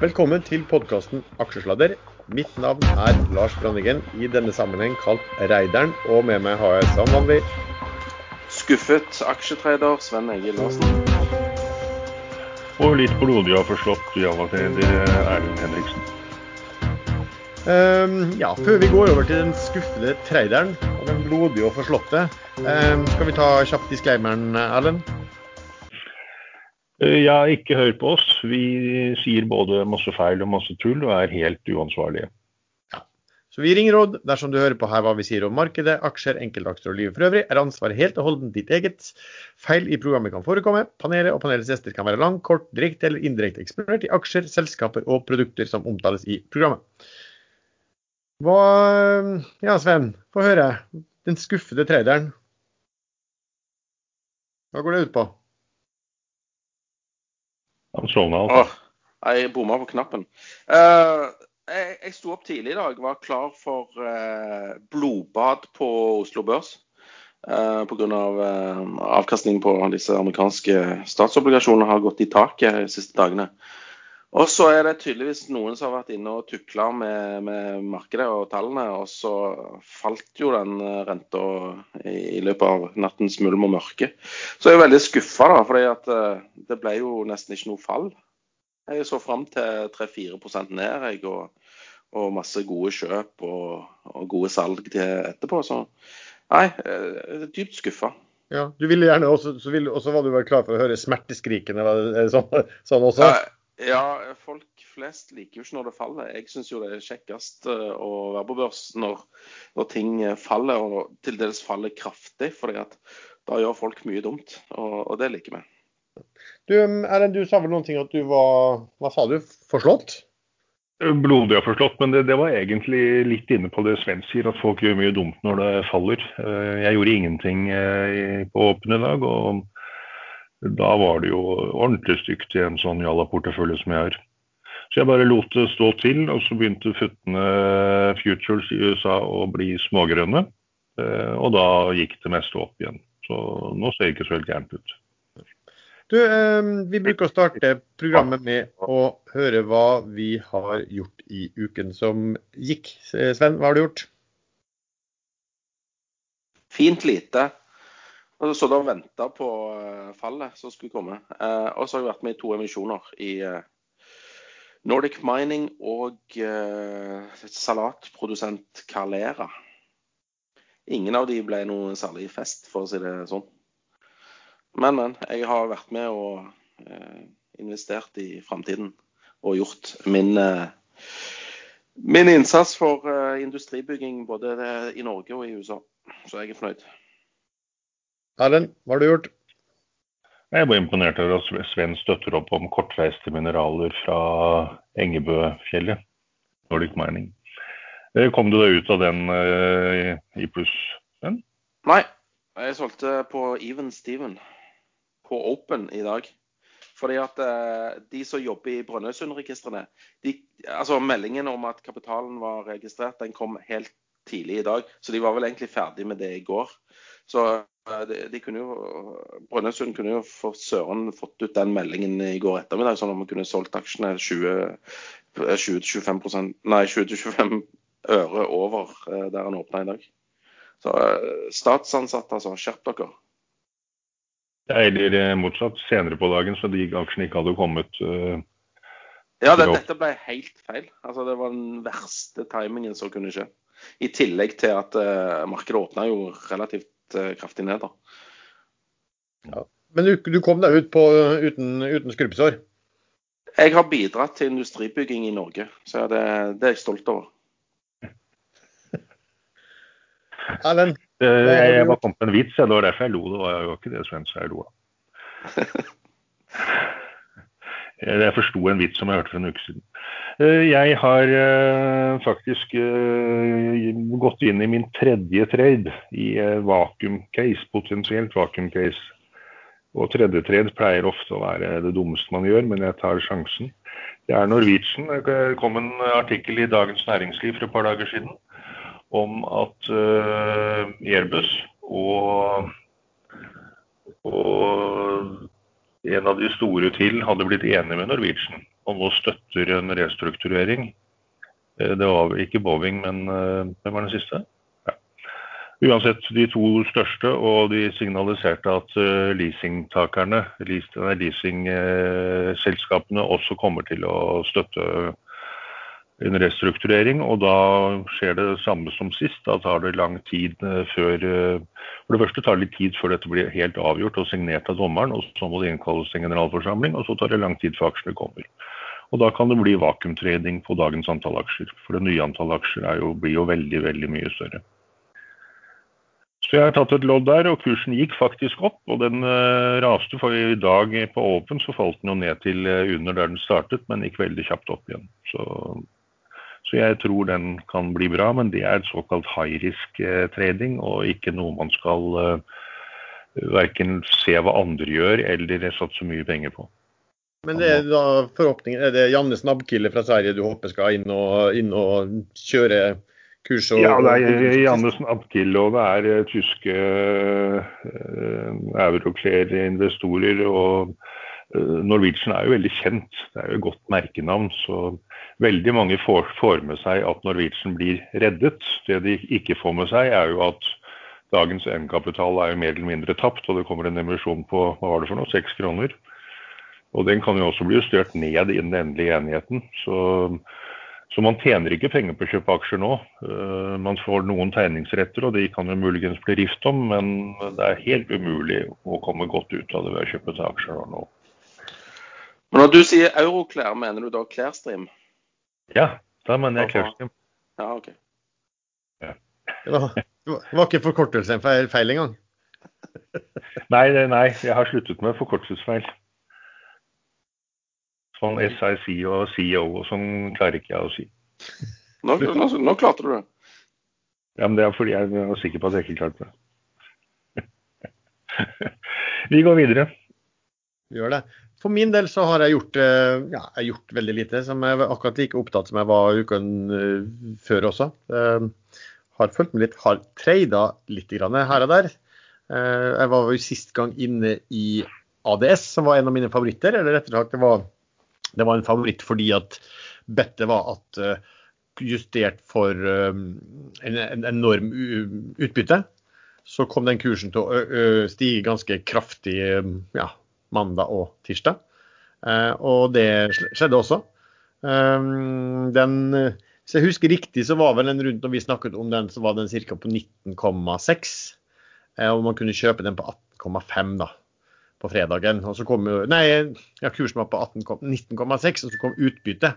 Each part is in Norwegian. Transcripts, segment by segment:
Velkommen til podkasten Aksjesladder. Mitt navn er Lars Brannigen, i denne sammenheng kalt Reideren. Og med meg har jeg som vanlig Skuffet aksjetrader Sven Egil Larsen. Og litt blodig og forslått Java-trader Erlend Henriksen. Um, ja, Før vi går over til den skuffede traderen og den blodige og forslåtte, um, skal vi ta kjapt disclaimeren, Erlend? Eh, Ja, ikke hør på oss. Vi sier både masse feil og masse tull og er helt uansvarlige. Så vi ringer råd dersom du hører på her hva vi sier om markedet, aksjer, enkeltaksjer og livet for øvrig, er ansvaret helt og holdent ditt eget. Feil i programmet kan forekomme. Panelet og panelets gjester kan være lang, kort, direkte eller indirekte eksponert i aksjer, selskaper og produkter som omtales i programmet. Hva Ja, Sven, få høre. Den skuffede traderen. Hva går det ut på? Han sovna altså. Åh, jeg bomma på knappen. Uh, jeg, jeg sto opp tidlig i dag, var klar for uh, blodbad på Oslo Børs. Uh, Pga. Uh, avkastningen på disse amerikanske statsobligasjonene har gått i taket de siste dagene. Og så er det tydeligvis noen som har vært inne og tukla med, med markedet og tallene. Og så falt jo den eh, renta i, i løpet av nattens mulm og mørke. Så jeg er veldig skuffa, da, For uh, det ble jo nesten ikke noe fall. Jeg så fram til 3-4 ned, jeg, og, og, masse gode kjøp og, og gode salg etterpå. Så nei, jeg er dypt skuffa. Ja, du ville gjerne også, så ville, også var du vel klar for å høre smerteskrikene, var det sånn, sånn også? Ja, ja, folk flest liker jo ikke når det faller. Jeg syns jo det er kjekkest eh, å være på børs når, når ting faller, og til dels faller kraftig. fordi da gjør folk mye dumt, og, og det liker vi. Du, Erlend, du sa vel noen ting at du var Hva sa du? Forslått? Blodig og forslått, men det, det, var egentlig litt inne på det Sven sier, at folk gjør mye dumt når det faller. Eh, jeg gjorde ingenting eh, på åpen i dag, og da var det jo ordentlig stygt i en sånn Jalla-portefølje som jeg har. Så jeg bare lot det stå til, og så begynte futtene futures i USA å bli smågrønne. Eh, og da gikk det meste opp igjen. Så nå ser det ikke så helt gærent ut. Du, eh, Vi bruker å starte programmet med å høre hva vi har gjort i uken som gikk. Sven, hva har du gjort? Fint lite. Og så da venta på fallet som skulle komme. Eh, og så har jeg vært med i to emisjoner i eh, Nordic Mining og eh, salatprodusent Carlera. Ingen av de ble noe særlig fest, for å si det sånn. Men, men. Jeg har vært med og eh, investert i framtiden og gjort min, eh, min innsats for eh, industribygging både i Norge og i USA. Så jeg er fornøyd. Erlend, hva har du gjort? Jeg var imponert over at Sven støtter opp om kortreiste mineraler fra Engebøfjellet. Nordic Mining. Kom du deg ut av den uh, i pluss, Sven? Nei, jeg solgte på Even Steven på Open i dag. Fordi at uh, de som jobber i Brønnøysundregistrene altså Meldingen om at kapitalen var registrert, den kom helt tidlig i dag. Så de var vel egentlig ferdig med det i går. Så de, de kunne jo, Brønnøysund kunne jo for søren fått ut den meldingen i går ettermiddag, sånn at man kunne solgt aksjene 20-25 nei 20-25 øre over der han åpna i dag. Så statsansatte, altså. Skjerp dere. Eller motsatt, senere på dagen, så de aksjene ikke hadde kommet. Uh, ja, det, dette ble helt feil. Altså, det var den verste timingen som kunne skje. I tillegg til at uh, markedet åpna jo relativt kraftig ned. da. Ja. Men du, du, kom deg ut på uten, uten skrubbsår? Jeg har bidratt til industribygging i Norge, så det, det er jeg stolt over. Erlend? Jeg, jeg var kommet med en vits, det var derfor jeg lo. Det var jo ikke det Sven sa jeg lo av. Jeg forsto en vits som jeg hørte for en uke siden. Jeg har faktisk gått inn i min tredje trade i vakuum case, potensielt vakuum case. Og tredje trade pleier ofte å være det dummeste man gjør, men jeg tar sjansen. Det er Norwegian. Det kom en artikkel i Dagens Næringsliv for et par dager siden om at Airbus og, og en av de store til hadde blitt enig med Norwegian og nå støtter en restrukturering. Eh, det var ikke Boeing, men eh, hvem var den siste? Ja. Uansett, de to største, og de signaliserte at eh, leasingtakerne, leasingselskapene, også kommer til å støtte en restrukturering, og da skjer det samme som sist. Da tar det lang tid før For det første tar det litt tid før dette blir helt avgjort og signert av dommeren, og så må det innkalles en generalforsamling, og så tar det lang tid før aksjene kommer. Og da kan det bli vakuumtrading på dagens antall aksjer. For det nye antall aksjer jo, blir jo veldig, veldig mye større. Så jeg har tatt et lodd der, og kursen gikk faktisk opp. Og den uh, raste, for i dag på Åpen så falt den jo ned til under der den startet, men gikk veldig kjapt opp igjen. Så, så jeg tror den kan bli bra, men det er et såkalt high risk uh, trading, og ikke noe man skal uh, verken se hva andre gjør eller satse mye penger på. Men det er da forhåpningen, er det Janne Snabbkille fra Sverige du håper skal inn og, inn og kjøre kurs? Og, ja, det er Janne Snabbkille, og det er tyske uh, Euroclear-investorer. og uh, Norwegian er jo veldig kjent, det er jo et godt merkenavn. Så veldig mange får, med seg at Norwegian blir reddet. Det de ikke får med seg, er jo at dagens egenkapital er jo mer eller mindre tapt, og det kommer en emisjon på hva var det for noe, seks kroner. Og den kan jo også bli justert ned i den endelige enigheten. Så, så, man tjener ikke penger på å kjøpe aksjer nå. Uh, man får noen tegningsretter, og de kan jo muligens bli rift om, men det er helt umulig å komme godt ut av det ved å kjøpe seg aksjer nå. Men når du sier euroklær, mener du da klærstrim? Ja, da mener jeg klærstrim. Ja, ok. Ja. Det, var, det var ikke forkortelsen feil, feil engang? nei, nei, jeg har sluttet med forkortelsesfeil. Sånn SIC og CEO og sånn klarer ikke jeg å si. Nå, nå, nå, klarte du det. Ja, men det er fordi jeg var sikker på at jeg ikke klarte det. Vi går videre. Vi gjør det. For min del så har jeg gjort, eh, ja, jeg har gjort veldig lite. som jeg var akkurat like opptatt som jeg var uken eh, før også. Jeg har fulgt med litt, har trada litt her og der. Eh, jeg var jo sist gang inne i ADS, som var en av mine favoritter. Eller rett og slett det var det var en favoritt fordi at bettet var at justert for en, en, enorm utbytte, så kom den kursen til å stige ganske kraftig ja, mandag og tirsdag. og det skjedde også. den, hvis jeg husker riktig, så var vel den rundt når vi snakket om den, så var den ca. på 19,6. og man kunne kjøpe den på 18,5 da på fredagen. Og så kom jo, nei, ja, kursen var på 19,6, og så kom utbyttet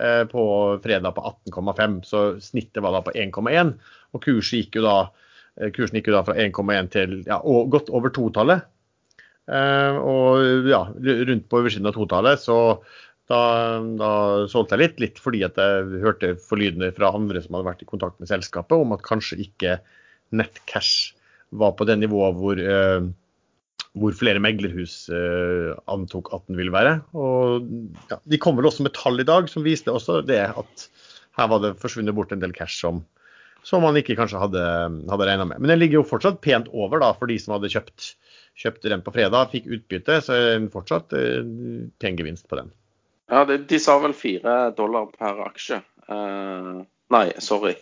eh, på fredag på 18,5. Så snittet var da på 1,1. Og kursen gikk jo da, eh, gikk jo da fra 1,1 til ja, godt over totallet. Eh, og ja, rundt på oversiden av totallet. Så da, da, solgte jeg litt, litt fordi at jeg hørte forlydende fra andre som hadde vært i kontakt med selskapet, om at kanskje ikke nettcash var på det nivået hvor eh, hvor flere meglerhus eh, antok at den ville være. Og ja, De kom vel også med tall i dag som viste også det at her var det forsvunnet bort en del cash som, som man ikke kanskje hadde, hadde regna med. Men den ligger jo fortsatt pent over da, for de som hadde kjøpt, kjøpt den på fredag, fikk utbytte. Så fortsatt pengevinst på den. Ja, de, De sa vel fire dollar per aksje. Uh, nei, sorry.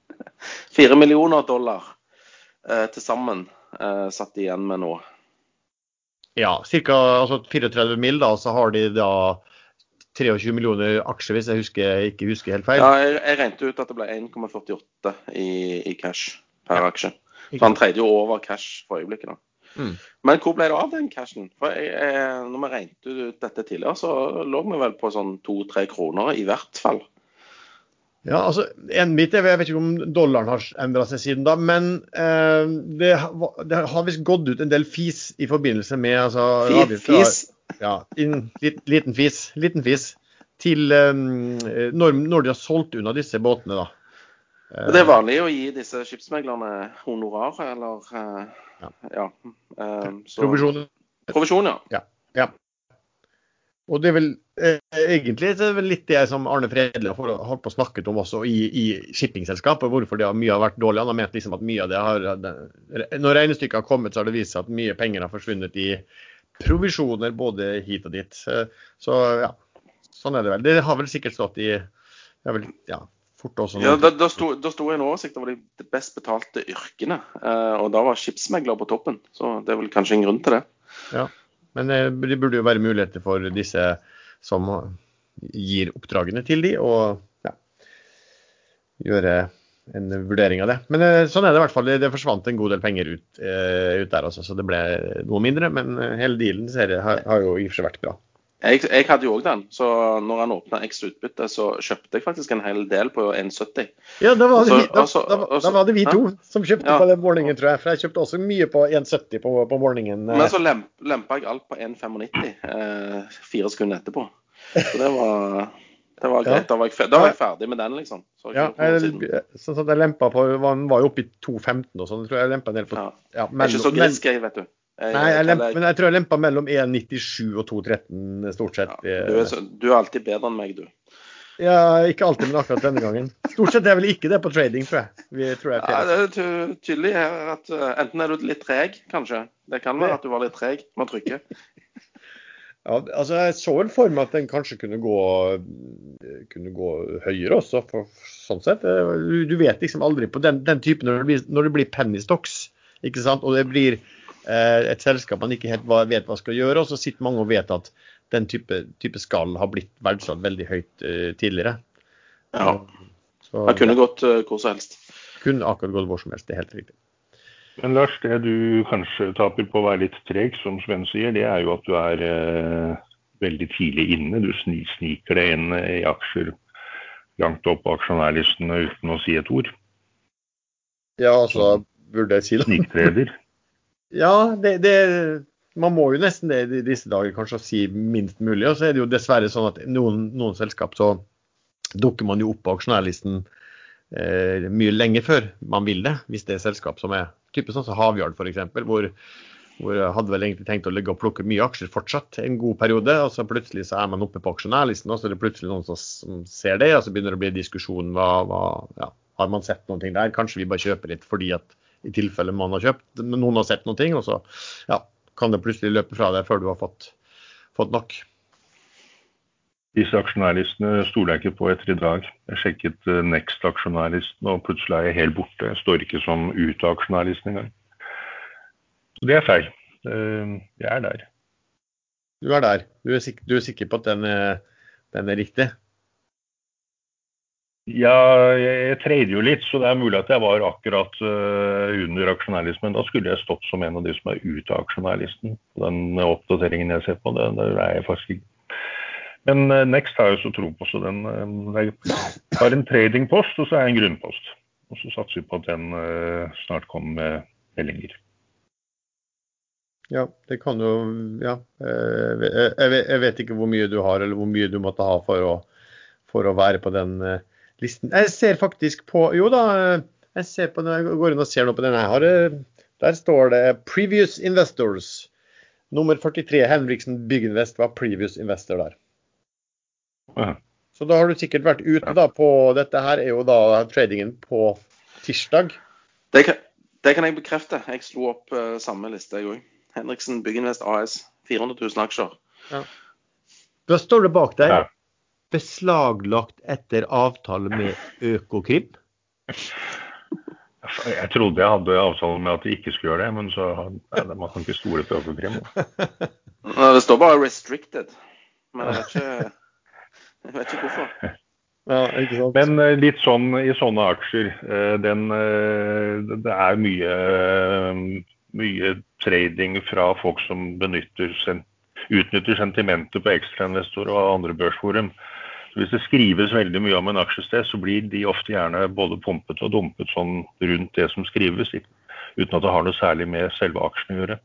Fire millioner dollar uh, til sammen uh, satt de igjen med nå. Ja, ca. Altså 34 mil, da, så har de da 23 millioner aksjer, hvis jeg husker, ikke husker helt feil. Ja, jeg, jeg regnet ut at det ble 1,48 i, i, cash per ja. aksje. Så han tredje over cash for øyeblikket. da. Mm. Men hvor ble det av den cashen? For jeg, jeg, når vi regnet ut dette tidligere, så lå vi vel på sånn to-tre kroner i hvert fall. Ja, altså en bit Jeg vet ikke om dollaren har endra seg siden da, men eh, det, det, har visst gått ut en del fis i forbindelse med altså, Fis? Ja, in, lit, liten fis. Liten fis. Til eh, når, når, de har solgt unna disse båtene, da. Eh, det er vanlig å gi disse skipsmeglerne honorar, eller eh, ja. ja eh, så, Provisjon. Provisjon, ja. ja. ja. Og det er vel eh, egentlig det er vel litt det som Arne Fredli har holdt på å snakket om også i, i shippingselskapet, hvorfor det har mye har vært dårlig. Han har ment liksom at mye av det har Når regnestykket har kommet, så har det vist seg at mye penger har forsvunnet i provisjoner både hit og dit. Så ja, sånn er det vel. Det har vel sikkert stått i det er vel, ja, fort også. Ja, da, da sto, da sto en oversikt over de best betalte yrkene, eh, og da var skipsmegler på toppen. Så det er vel kanskje en grunn til det. Ja, men eh, det burde jo være muligheter for disse som gir oppdragene til de, og ja, gjøre en vurdering av det. Men eh, sånn er det i hvert fall. Det forsvant en god del penger ut, ut der også, så det ble noe mindre. Men hele dealen har, har jo i og for seg vært bra. Jeg, jeg, hadde jo òg den, så når han åpna X utbytte, så kjøpte jeg faktisk en hel del på 1,70. Ja, da var, det vi, da, da, da var det vi to som kjøpte ja. på den morgenen, tror jeg. For jeg kjøpte også mye på 1,70 på, på, morgenen. Men så lemp, lempa jeg alt på 1,95 eh, fire sekunder etterpå. Så det var, det var greit. Ja. Da, var jeg, da, var jeg, ferdig med den, liksom. Så ja, jeg, sånn jeg lempa på den var jo oppe i 2,15 og sånn. Jeg tror jeg lempa en del på ja. ja men, ikke så grisk, jeg, vet du. Jeg, Nei, jeg lemper, men jeg tror jeg lempa mellom 1,97 og 2,13 stort sett. Ja, du, er så, du, er alltid bedre enn meg, du. Ja, ikke alltid, men akkurat denne gangen. Stort sett er vel ikke det på trading, tror jeg. Vi, tror jeg ja, det er tydelig her at uh, enten er du litt treg, kanskje. Det kan være at du var litt treg med å trykke. Ja, altså Jeg så vel for meg at den kanskje kunne gå, kunne gå høyere også, for, sånn sett. Du, du, vet liksom aldri på den, den typen når det blir, når det blir penny stocks, ikke sant? og det blir Eh, et selskap man ikke helt vet hva skal gjøre, og så sitter mange og vet at den type, type skall har blitt verdsatt veldig høyt uh, tidligere. Ja. Så, det kunne gått uh, hvor som helst. Kunne akkurat gått hvor som helst, det er helt riktig. Men Lars, det du kanskje taper på å være litt treg, som Sven sier, det er jo at du er uh, veldig tidlig inne. Du sniker deg inn i aksjer langt opp på aksjonærlistene uten å si et ord. Ja, altså burde jeg si det. Sniktreder. Ja, det, det, man må jo nesten det i disse dager kanskje si minst mulig. Og så er det jo dessverre sånn at noen, noen selskap så dukker man jo opp på aksjonærlisten eh, mye lenge før man vil det. Hvis det er selskap som er type sånn som Havyard f.eks. Hvor, hvor jeg hadde vel egentlig tenkt å ligge og plukke mye aksjer fortsatt en god periode. og så Plutselig så er man oppe på aksjonærlisten, og så er det plutselig noen som ser det. Og så begynner det å bli diskusjon hva, hva ja, har man sett noen ting der. Kanskje vi bare kjøper litt fordi at i tilfelle man har kjøpt. Men noen har sett noe, og så ja, kan det plutselig løpe fra deg før du har fått, fått nok. Disse aksjonærlistene stoler jeg ikke på etter i dag. Jeg sjekket eh, Next-aksjonærlisten, og plutselig er jeg helt borte. Jeg står ikke som ut av aksjonærlisten engang. Så det er feil. Jeg er der. Du er der. Du er, sikker, du er sikker på at den er, den er riktig? Ja, jeg trader jo litt, så det er mulig at jeg var akkurat uh, under aksjonærlisten. Da skulle jeg stått som en av de som er ute av aksjonærlisten. Den oppdateringen jeg ser på, det, det er jeg faktisk ikke. Men uh, Next har jeg så tro på, så den uh, har en tradingpost, og så er jeg en grunnpost. Og så satser vi på at den snart kommer med meldinger. Ja, det kan jo Ja. Jeg vet, ikke hvor mye du har, eller hvor mye du måtte ha for å, for å være på den listen. Jeg ser faktisk på Jo da, jeg ser på når jeg går inn og ser noe på den her. Der står det 'Previous Investors'. Nummer 43, Henriksen Bygginvest var previous investor der. Ja. Så da har du sikkert vært ute da på Dette her er jo da tradingen på tirsdag. Det kan, det kan jeg bekrefte. Jeg slo opp uh, samme liste, jeg òg. Henriksen Bygginvest AS. 400 000 aksjer. Ja. Da står det bak der? Ja beslaglagt etter avtale med Økokrim? Jeg trodde jeg hadde avtale med at de ikke skulle gjøre det, men så nei, man kan ikke stole på Økokrim. Det står bare 'restricted', men jeg vet ikke, jeg vet ikke hvorfor. Ja, men eh, litt sånn i sånne aksjer, eh, den, eh, det er mye, mye trading fra folk som benytter, utnytter sentimentet på ekstrainvestorer og andre børsforum. Hvis det skrives veldig mye om en aksjested, så blir de ofte gjerne både pumpet og dumpet sånn rundt det som skrives, uten at det har noe særlig med selve aksjen å gjøre.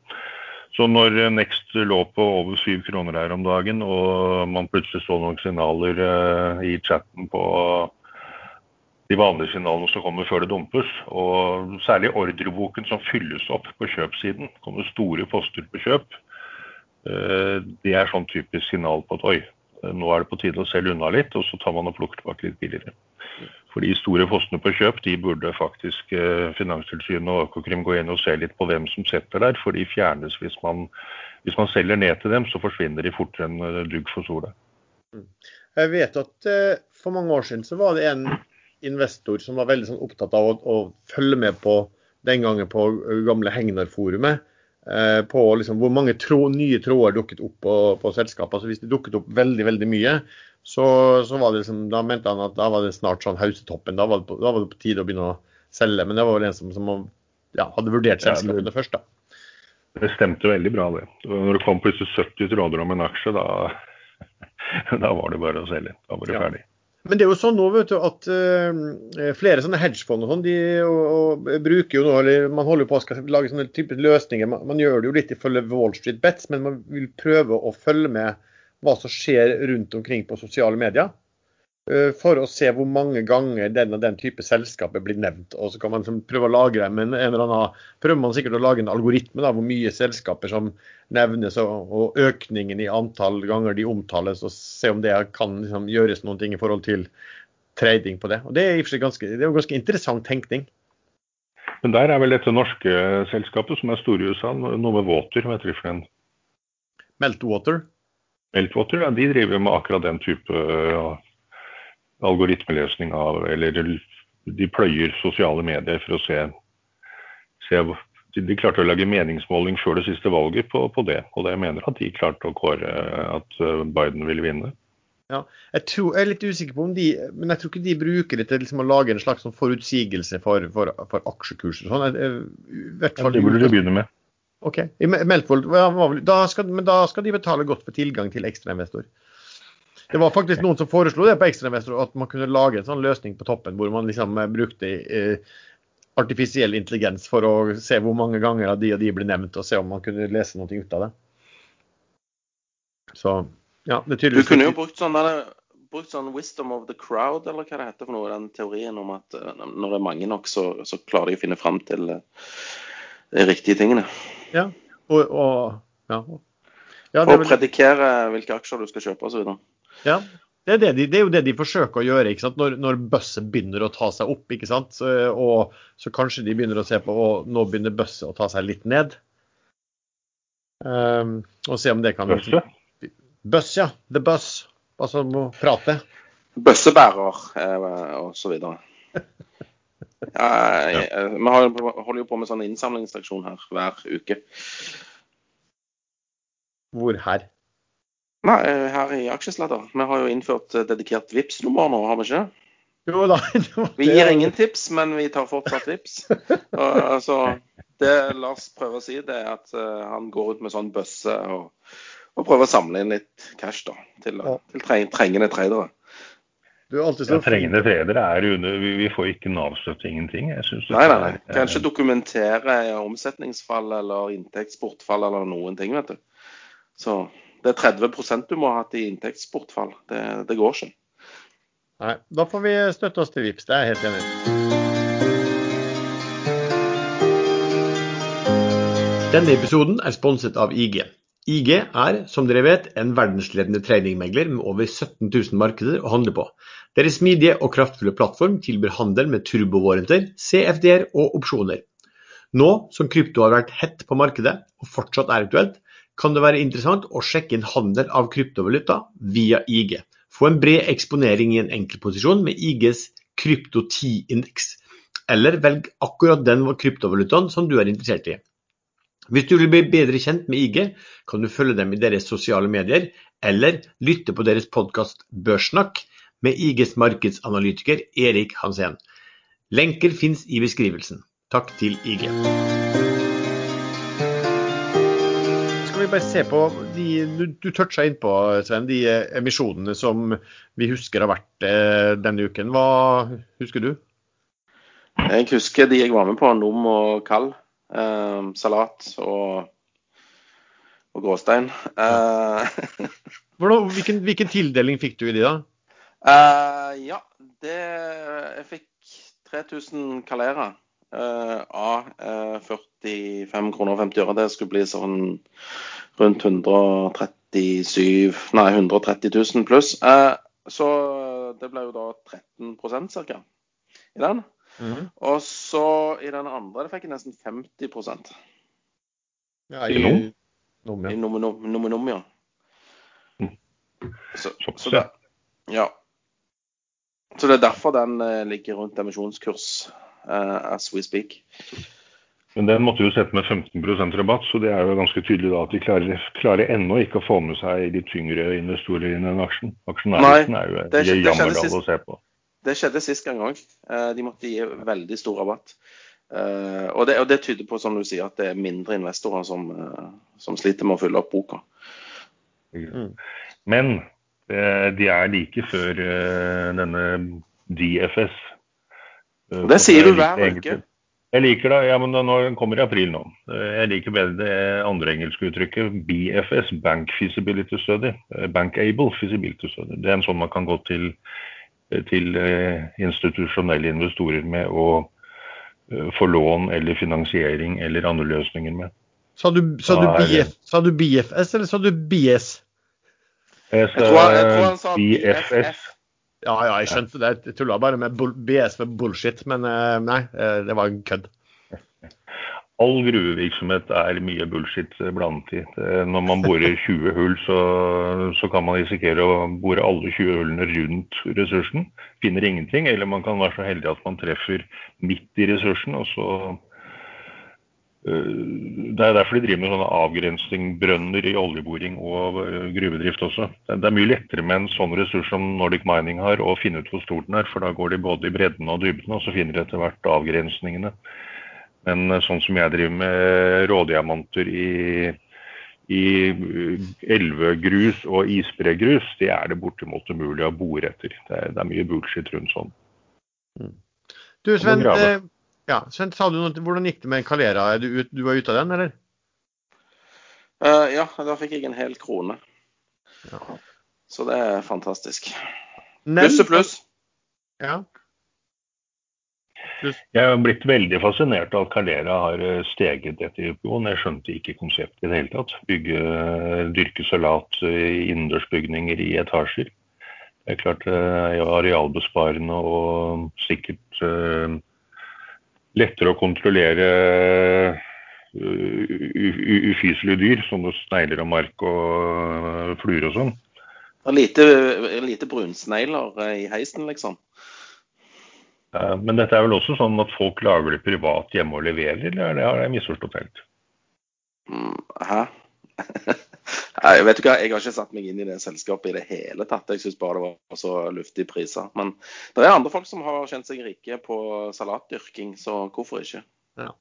Så når Next lå på over syv kroner her om dagen, og man plutselig så noen signaler uh, i chatten på de vanlige signalene som kommer før det dumpes, og særlig ordreboken som fylles opp på kjøpsiden, kommer store poster på kjøp, uh, det er sånn typisk signal på at oi, nå er det på tide å selge unna litt, og så tar man og plukker tilbake litt billigere. For de store postene på kjøp de burde faktisk eh, Finanstilsynet og Økokrim gå inn og se litt på hvem som setter der, for de fjernes hvis man hvis man selger ned til dem, så forsvinner de fortere enn eh, dugg for sola. Jeg vet at eh, for mange år siden så var det en investor som var veldig sånn, opptatt av å, å, følge med på den gangen på gamle Hegnar-forumet. Eh, på liksom, hvor mange tro, nye tråder dukket opp på, på selskapet. Altså, hvis det dukket opp veldig veldig mye, så, så var det liksom, da mente han at da var det snart sånn hausetoppen. Da var det på, da var det på tide å begynne å selge. Men det var vel en som, som ja, hadde vurdert selskapet ja, først. da. Det stemte veldig bra, det. Når det kom plutselig 70 tråder om en aksje, da, da var det bare å selge. Da var det ja. ferdig. Men det er jo sånn nå vet du, at uh, flere sånne hedgefond og sånn, de og, og bruker jo nå, eller man holder på å lage sånne type løsninger. Man, man, gjør det jo litt ifølge Wall Street Bets, men man vil prøve å følge med hva som skjer rundt omkring på sosiale medier. Eh, for å se hvor mange ganger den og den type selskaper blir nevnt. Og så kan man prøve å lagre men en eller annen, prøver man sikkert å lage en algoritme da, hvor mye selskaper som nevnes, og, og økningen i antall ganger de omtales, og se om det kan liksom, gjøres noen ting i forhold til trading på det. Og Det er i seg ganske, det er jo ganske interessant tenkning. Men der er vel dette norske selskapet som er store i USA, noe med Water, hva heter ikke for en? Meltwater? Meltwater, ja, de driver med akkurat den type ja, algoritmeløsning av Eller de pløyer sosiale medier for å se, se De klarte å lage meningsmåling før det siste valget på, på det. Og jeg mener at de klarte å kåre at eh, Biden ville vinne. Ja, jeg, tror, jeg, er litt usikker på om de Men jeg tror ikke de bruker det til liksom å lage en slags sånn forutsigelse for, for, for aksjekurser. Sånn, ja, det burde de begynne med. OK. Meltvold, da skal, men da skal de betale godt for tilgang til ekstrainvestor. Det var faktisk noen som foreslo det på Ekstrainvestor, at man kunne lage en sånn løsning på toppen hvor man liksom eh, brukte eh, artifisiell intelligens for å se hvor mange ganger de og de ble nevnt, og se om man kunne lese noe ut av det. Så, ja, det Du kunne jo brukt sånn, der, brukt sånn 'wisdom of the crowd', eller hva det heter for noe, den teorien om at uh, når det er mange nok, så, så klarer de å finne fram til de riktige tingene. Ja, og, og ja. ja og predikere hvilke aksjer du skal kjøpe osv. Ja, det er, det, de, det er, jo det de forsøker å gjøre ikke sant? når, når bøsset begynner å ta seg opp. ikke sant? Så, og så kanskje de begynner å se på og nå begynner bøsset å ta seg litt ned. Um, og se om det kan Bøsse? Bøss, ja. The bus. Altså må prate. Bøssebærer eh, og så videre. Ja, jeg, vi holder jo på med sånn innsamlingsaksjon her hver uke. Hvor her? Nei, eh, her i Aksjesladder. Vi har jo innført eh, dedikert vips nummer nå, har vi ikke? Jo da. Vi gir ingen tips, men vi tar fortsatt vips. Og, altså, det Lars prøver å si, det er at uh, han går ut med sånn bøsse og, og, prøver å samle inn litt cash da, til, ja. til trengende tradere. Du er så ja, trengende tradere er under vi, vi, får ikke Nav-støtte, ingenting. nei, nei, nei. Kanskje dokumentere omsetningsfall eller inntektsbortfall eller noen ting, vet du. Så det er 30% du må ha hatt i inntektsbortfall. Det, det, går ikke. Nei, da får vi støtte oss til VIPS, det er jeg helt enig i. Denne episoden er sponset av IG. IG er, som dere vet, en verdensledende tradingmegler med over 17 000 markeder å handle på. Deres smidige og kraftfulle plattform tilbyr handel med turbovarenter, CFD-er og opsjoner. Nå som krypto har vært hett på markedet og fortsatt er aktuelt, kan det være interessant å sjekke inn handel av kryptovaluta via IG. Få en bred eksponering i en enkeltposisjon med IGs krypto 10-indeks. Eller velg akkurat den kryptovalutaen som du er interessert i. Hvis du vil bli bedre kjent med IG, kan du følge dem i deres sosiale medier, eller lytte på deres podkast Børssnakk med IGs markedsanalytiker Erik Hansen. Lenker fins i beskrivelsen. Takk til IG. Vi bare se på de du, du toucha innpå, Sven, de emisjonene som vi husker har vært eh, denne uken. Hva husker du? Jeg husker de jeg var med på. Nom og Kall. Eh, salat og, og gråstein. Eh. Hvordan, hvilken, hvilken, tildeling fikk du i de, da? Eh, ja, det Jeg fikk 3000 kalera av uh, 45 kroner og 50 øre. Det skulle bli sånn rundt 137 Nei, 130 000 pluss. Eh, så det ble jo da 13% ca. i den. Mm. Og så i den andre det fikk jeg nesten 50 Ja, i Nom, I ja. Nominum, Nominum, ja. Mm. Så, så det, ja. Så det er derfor den eh, ligger rundt emisjonskurs eh, as we speak. Men den måtte jo sette med 15% rabatt, så det er jo ganske tydelig da at de klarer, klarer ennå ikke å få med seg de tyngre investorer i den aksjen. Aksjonærlisten er jo det- jammerdal å se på. Det skjedde sist gang òg. De måtte gi veldig stor rabatt. Eh, Og det, og det tyder på som du sier, at det er mindre investorer som, eh, som sliter med å fylle opp boka. Mm. Men eh, de er like før eh, denne DFS. Eh, Og det sier du hver uke. Jeg liker det, ja, men nå kommer i april nå. Eh, Jeg liker bedre det andre engelske uttrykket, BFS, Bank Feasibility Study. eh, Bankable Feasibility Study. Det er en sånn man kan gå til, til institusjonelle investorer med eh, få lån eller finansiering eller andre løsninger med. Sa du, sa, du BF, sa du BFS, eller sa du BS? Jeg, Jeg tror, jeg tror han sa BFS. Ja, ja, jeg skjønte det. Jeg tulla bare med BS for bullshit, men eh, nei, eh, det var en kødd. All gruvevirksomhet er mye bullshit eh, blandet i. Når man borer 20 hull, så, så kan man risikere å bore alle 20 hullene rundt ressursen. Finner ingenting. Eller man kan være så heldig at man treffer midt i ressursen, og så Det er derfor de driver med sånne avgrensningsbrønner i oljeboring og øh, gruvedrift også. Det er mye lettere med en sånn ressurs som Nordic Mining har, å finne ut hvor stor den er. For da går de både i bredden og dybden, og så finner de etter hvert avgrensningene. Men eh, sånn som jeg driver med rådiamanter i, i eh, elvegrus og isbregrus, det er det bortimot umulig å bore etter. Det er, det er mye bullshit rundt sånn. Du, Sven, eh, ja, Sven, sa du noe, hvordan gikk det med Calera? Er du, ut, du var ute av den, eller? Uh, ja, da fikk jeg en hel krone. Ja. Så det er fantastisk. Pluss og pluss. Ja. Jeg har blitt veldig fascinert av at Calera har eh, steget etter IPO-en. Jeg skjønte ikke konseptet i det hele tatt. Bygge, dyrke salat i innendørsbygninger i etasjer. Det er klart det er arealbesparende og sikkert eh, lettere å kontrollere eh, ufyselige dyr, som snegler og mark og eh, fluer og sånn. Lite, lite brunsnegler eh, i heisen, liksom. Men dette er vel også sånn at folk lager det privat hjemme og leverer, eller er det har jeg misforstått helt? Mm, Hæ? Nei, vet ikke, Jeg har ikke satt meg inn i det selskapet i det hele tatt. Jeg syns bare det var så luftige priser. Men det er andre folk som har kjent seg rike på salatdyrking, så hvorfor ikke? Ja.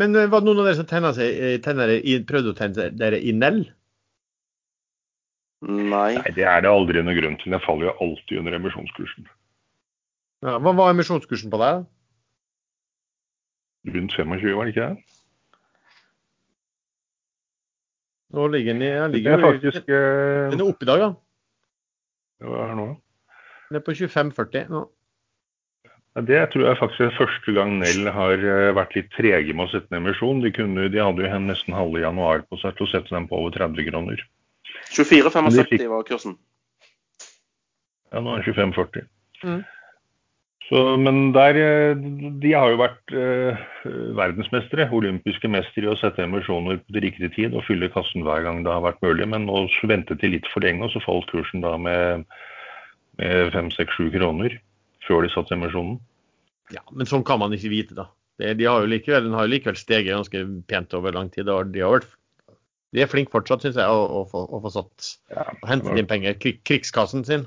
Men eh, var det noen av dere som seg, eh, i, prøvde å tenne dere i Nell? Nei. Nei, det er det aldri noen grunn til. Den faller jo alltid under emisjonskursen. Ja, hva var emisjonskursen på deg? Rundt 25, var det ikke det? Nå ligger den i ja, ligger, er jo- faktisk eh, Den er oppe i dag, da. Hva er det nå? Den er på 25,40 nå. Det tror jeg faktisk er første gang Nell har eh, vært litt trege med å sette ned emisjon. De, kunne, de hadde jo hen nesten halve januar på seg til å sette den på over 30 kroner. 24,75 var kursen. Ja, nå er den 25,40. Mm. Så, men der, eh, de har jo vært eh, verdensmestere, olympiske mestere i å sette emisjoner på til riktig tid og fylle kassen hver gang det har vært mulig. Men nå ventet de litt for lenge, og så falt kursen da med, med 5-6-7 kroner før de satte emisjonen. Ja, men sånn kan man ikke vite, da. Det, de har jo likevel, den har jo likevel steget ganske pent over lang tid. og De har vært de er flinke fortsatt, syns jeg, å, å, få, å få satt Ja, hentet inn penger. Krig, krigskassen sin.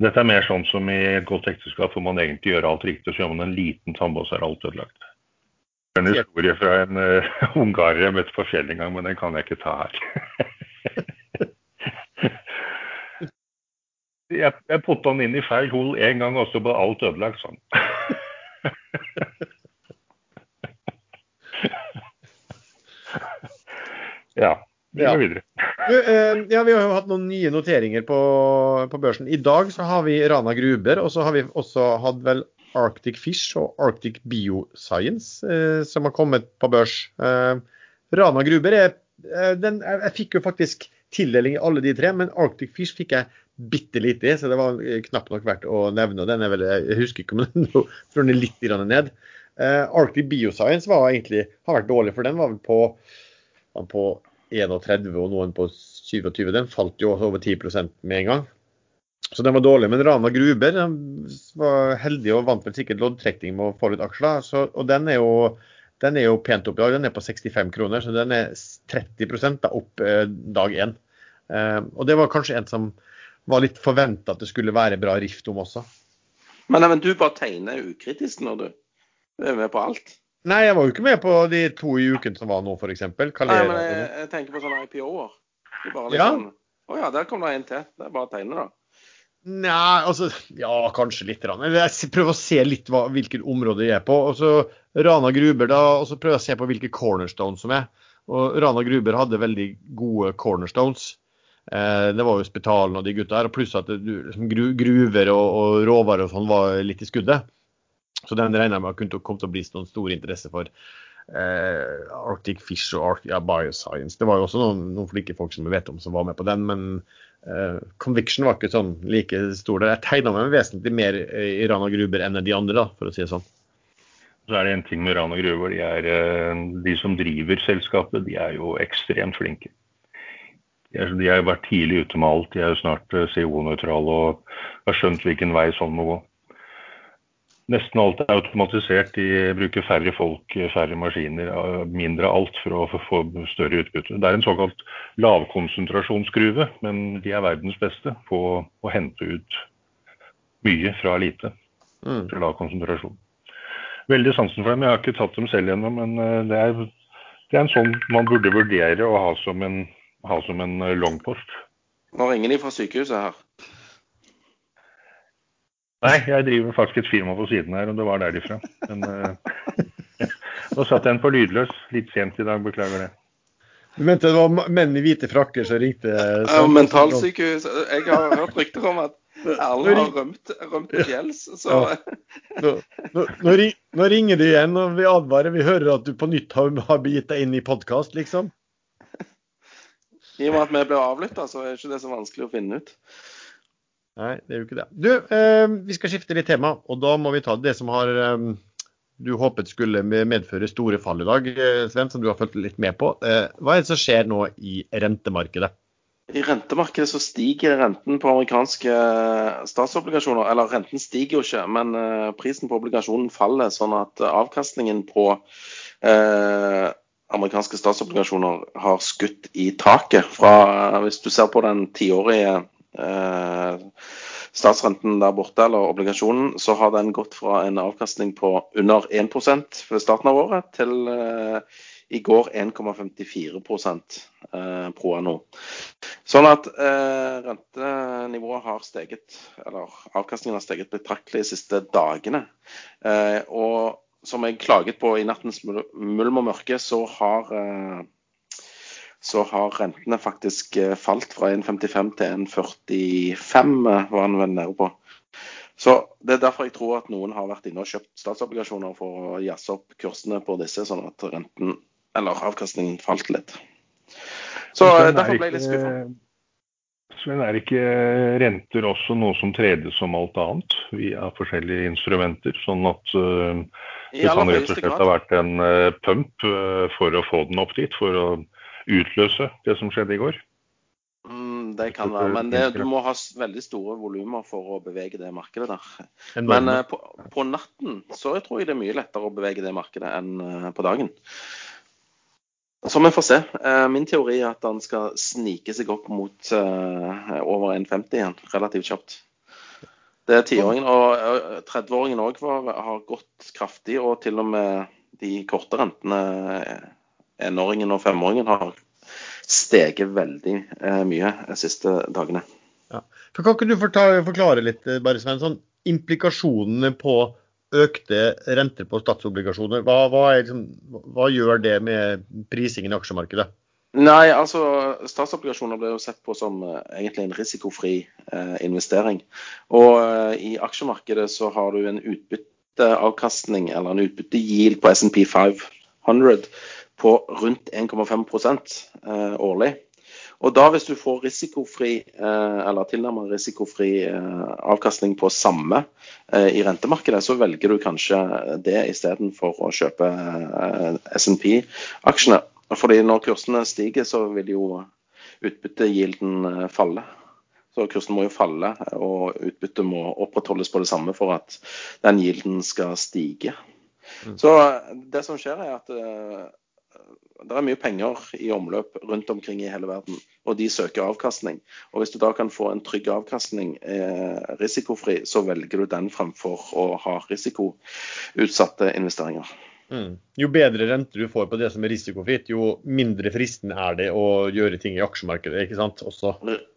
Dette er mer sånn som i et godt ekteskap hvor man egentlig gjør alt riktig, så gjør man en liten tabbe, og så er alt ødelagt. En historie fra en uh, ungarer jeg møtte på fjellet en gang, men den kan jeg ikke ta her. jeg, jeg putta den inn i feil hol én gang, og så ble alt ødelagt sånn. ja, vi Ja. går videre. Du, eh, ja, vi har jo hatt noen nye noteringer på, på børsen. I dag så har vi Rana Gruber, og så har vi også hatt vel Arctic Fish og Arctic Bioscience eh, som har kommet på børs. Eh, Rana Gruber er eh, den, jeg, jeg fikk jo faktisk tildeling i alle de tre, men Arctic Fish fikk jeg bitte lite i, så det var knapt nok verdt å nevne. og den er vel, Jeg husker ikke om den nå tror den er litt ned. Eh, Arctic Bioscience var egentlig, har vært dårlig, for den var vel på var på 31 og noen på 27. Den falt jo over 10% med en gang. Så den var dårlig. Men Rana Gruber var heldig og vant vel sikkert loddtrekning med å få litt aksjer. Og den er, jo, den er, jo, pent opp i dag. Den er på 65 kroner, så den er 30 da, opp eh, dag én. Eh, og det var kanskje en som var litt forventa at det skulle være bra rift om også. Men, men du bare tegner ukritisk når du er med på alt? Nei, jeg var jo ikke med på de to i uken som var nå, f.eks. Nei, men jeg, jeg, tenker på sånne IPO-er. Liksom, ja. Å ja, der kom det en til. Det er bare å tegne, da. Nei, altså Ja, kanskje litt. Jeg prøver å se litt hva, hvilket område jeg er på. og så Rana Gruber, da, og så prøver jeg å se på hvilke cornerstones som er. Og Rana Gruber hadde veldig gode cornerstones. Eh, det var jo Spetalen og de gutta her. og Pluss at det, liksom, gruver og, og råvarer og sånn var litt i skuddet. Så den regner jeg med kunne komme til å bli noen stor interesse for. Eh, Arctic Fish og Arctic, ja, Bioscience. Det var jo også noen, noen flinke folk som vi vet om som var med på den. Men eh, Conviction var ikke sånn like stor der. Jeg tegna meg vesentlig mer i Rana Gruber enn de andre, da, for å si det sånn. Så er det en ting med Rana Gruber. De, er, eh, de som driver selskapet, de er jo ekstremt flinke. De har vært tidlig ute med alt. De er jo snart eh, CO-nøytrale og har skjønt hvilken vei sånn må gå. Nesten alt er automatisert. De bruker færre folk, færre maskiner, mindre alt for å få større utbytte. Det er en såkalt lavkonsentrasjonsgruve, men de er verdens beste på å hente ut mye fra lite. Fra lav konsentrasjon. Veldig sansen for dem. Jeg har ikke tatt dem selv ennå, men eh, det er, det er en sånn man burde vurdere å ha som en ha som en eh, longpost. Nå ringer de fra sykehuset her. Nei, jeg driver faktisk et firma på siden her, og det var derifra. Men uh, nå satt jeg den på lydløs litt sent i dag, beklager det. Du mente det var menn i hvite frakker som ringte? Ja, mentalsykehus. Jeg har hørt rykter om at Erlend har rømt, rømt til fjells, så ja. nå, nå, nå, ringer de igjen, og vi advarer. Vi hører at du på nytt har, har begitt deg inn i podkast, liksom. I og med at vi ble avlytta, så er det ikke det så vanskelig å finne ut. Nei, det er jo ikke det. Du, eh, vi skal skifte litt tema, og da må vi ta det som har eh, du håpet skulle medføre store fall i dag, eh, Sven, som du har fulgt litt med på. Eh, hva er det som skjer nå i rentemarkedet? I rentemarkedet så stiger renten på amerikanske eh, statsobligasjoner. Eller renten stiger jo ikke, men eh, prisen på obligasjonen faller, sånn at avkastningen på amerikanske statsobligasjoner har skutt i taket. Fra, hvis du ser på den tiårige statsrenten der borte, eller obligasjonen, så har den gått fra en avkastning på under 1% ved starten av året til eh, i går 1,54 eh, pro anno. Sånn at eh, rentenivået har steget, eller avkastningen har steget betraktelig de siste dagene. Eh, og som jeg klaget på i nattens mulm og mørke, så har, eh, så har rentene faktisk eh, falt fra 1,55 til 1,45, eh, var den vel nede på. Så Det er derfor jeg tror at noen har vært inne og kjøpt statsobligasjoner for å jazze opp kursene på disse, sånn at renten, eller avkastningen falt litt. Så derfor ble jeg litt skuffa. Sven, er ikke renter også noe som tredes som alt annet via forskjellige instrumenter? Sånn at uh, det kan rett og slett har vært en uh, pump uh, for å få den opp dit, for å utløse det som skjedde i går? Mm, det kan være, men det, du må ha veldig store volumer for å bevege det markedet der. Men på, på, natten så jeg tror jeg det er mye lettere å bevege det markedet enn på dagen. Så vi får se. Uh, min teori er at han skal snike seg opp mot uh, over 1,50 igjen relativt kjapt. Det er tiåringen. Og 30-åringen òg har gått kraftig, og til og med de korte rentene, enåringen og femåringen, har steget veldig eh, mye de siste dagene. Ja. Kan ikke du forklare litt, bare Sven, sånn, implikasjonene på økte renter på statsobligasjoner. Hva, hva, liksom, hva, gjør det med prisingen i aksjemarkedet? Nei, altså Statsobligasjoner blir jo sett på som eh, egentlig en risikofri eh, investering. Og eh, i aksjemarkedet så har du en utbytteavkastning, eller en utbyttegild på SMP 500 på rundt 1,5% årlig. Og da hvis du får risikofri, eh, eller tilnærmet risikofri eh, avkastning på samme eh, i rentemarkedet, så velger du kanskje det istedenfor å kjøpe SNP-aksjene. Fordi når kursene stiger, så vil jo utbyttegilden falle. Så kursen må jo falle, og utbyttet må opprettholdes på det samme for at den gilden skal stige. Mm. Så det som skjer, er at det er mye penger i omløp rundt omkring i hele verden, og de søker avkastning. Og Hvis du da kan få en trygg avkastning eh, risikofri, så velger du den fremfor å ha risikoutsatte investeringer. Mm. Jo bedre rente du får på det som er risikofritt, jo mindre fristende er det å gjøre ting i aksjemarkedet. ikke sant? Også.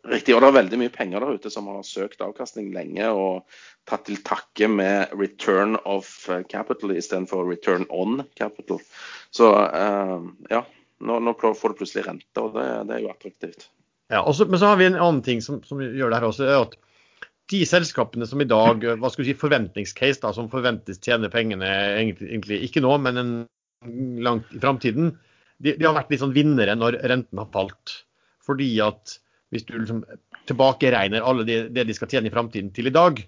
Riktig, og det er veldig mye penger der ute som har søkt avkastning lenge og tatt til takke med return of capital istedenfor return on capital. Så uh, ja, nå, nå, får du plutselig rente, og det, det er jo attraktivt. Ja, også, Men så har vi en annen ting som, som gjør det her også. er at de selskapene som i dag hva skal vi si, forventningscase, da, som forventes tjene pengene egentlig, ikke nå, men en, langt i framtiden, de, de, har vært litt sånn vinnere når renten har falt. Fordi at hvis du liksom tilbakeregner alle det, det de skal tjene i framtiden til i dag,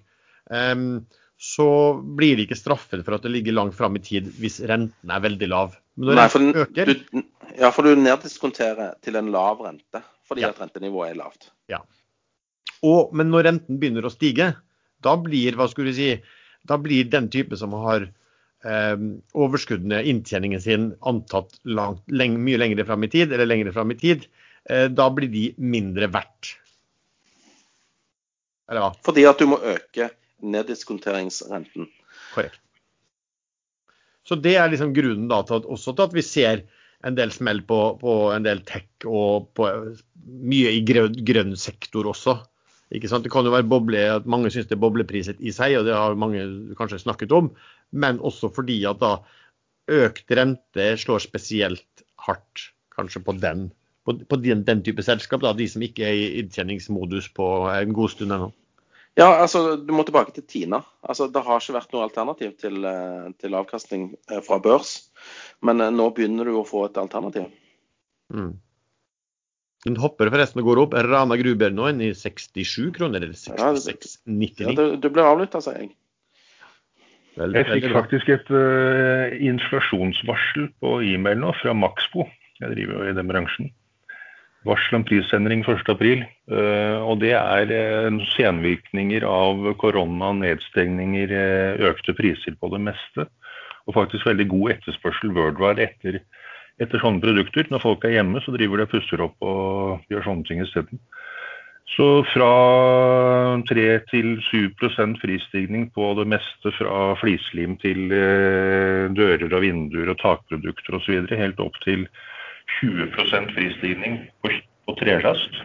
um, så blir de ikke straffet for at det ligger langt fram i tid hvis renten er veldig lav. Men når Nei, for, øker, du, ja, for du neddiskonterer til en lav rente fordi ja. at rentenivået er lavt. Ja. Og, men når renten begynner å stige, da blir, hva skulle du si, da blir den type som har eh, overskuddene, inntjeningen sin, antatt langt, leng, mye lengre fram i tid, eller lengre fram i tid, eh, da blir de mindre verdt. Eller hva? Fordi at du må øke neddiskonteringsrenten. Korrekt. Så det er liksom grunnen da til at, også til at vi ser en del smell på, på en del tech og på mye i grønn, grønn sektor også. Ikke sant? Det kan jo være boble, at mange syns det er boblepriset i seg, og det har mange kanskje snakket om. Men også fordi at da økt rente slår spesielt hardt kanskje på den, på, på den, den, type selskap. da, De som ikke er i inntjeningsmodus på en god stund ennå. Ja, altså du må tilbake til Tina. Altså, Det har ikke vært noe alternativ til, eh, til avkastning eh, fra børs. Men eh, nå begynner du å få et alternativ. Mm. Den hopper forresten og går opp. Rana Gruber nå inn i 67 kroner, eller 66,99. Ja, du, det ble avlytta, sa jeg. Veldig, jeg fikk faktisk et uh, inflasjonsvarsel på e-mail nå fra Maxbo. Jeg driver jo i den bransjen. Varsel om prisendring 1.4. Uh, og det er uh, senvirkninger av korona, nedstengninger, uh, økte priser på det meste. Og faktisk veldig god etterspørsel worldwide etter etter sånne produkter. Når folk er hjemme, så driver de og pusser opp og gjør sånne ting isteden. Så fra 3 til 7% prisstigning på det meste fra flislim til eh, dører og vinduer og takprodukter osv. Helt opp til 20 fristigning på, på trelast.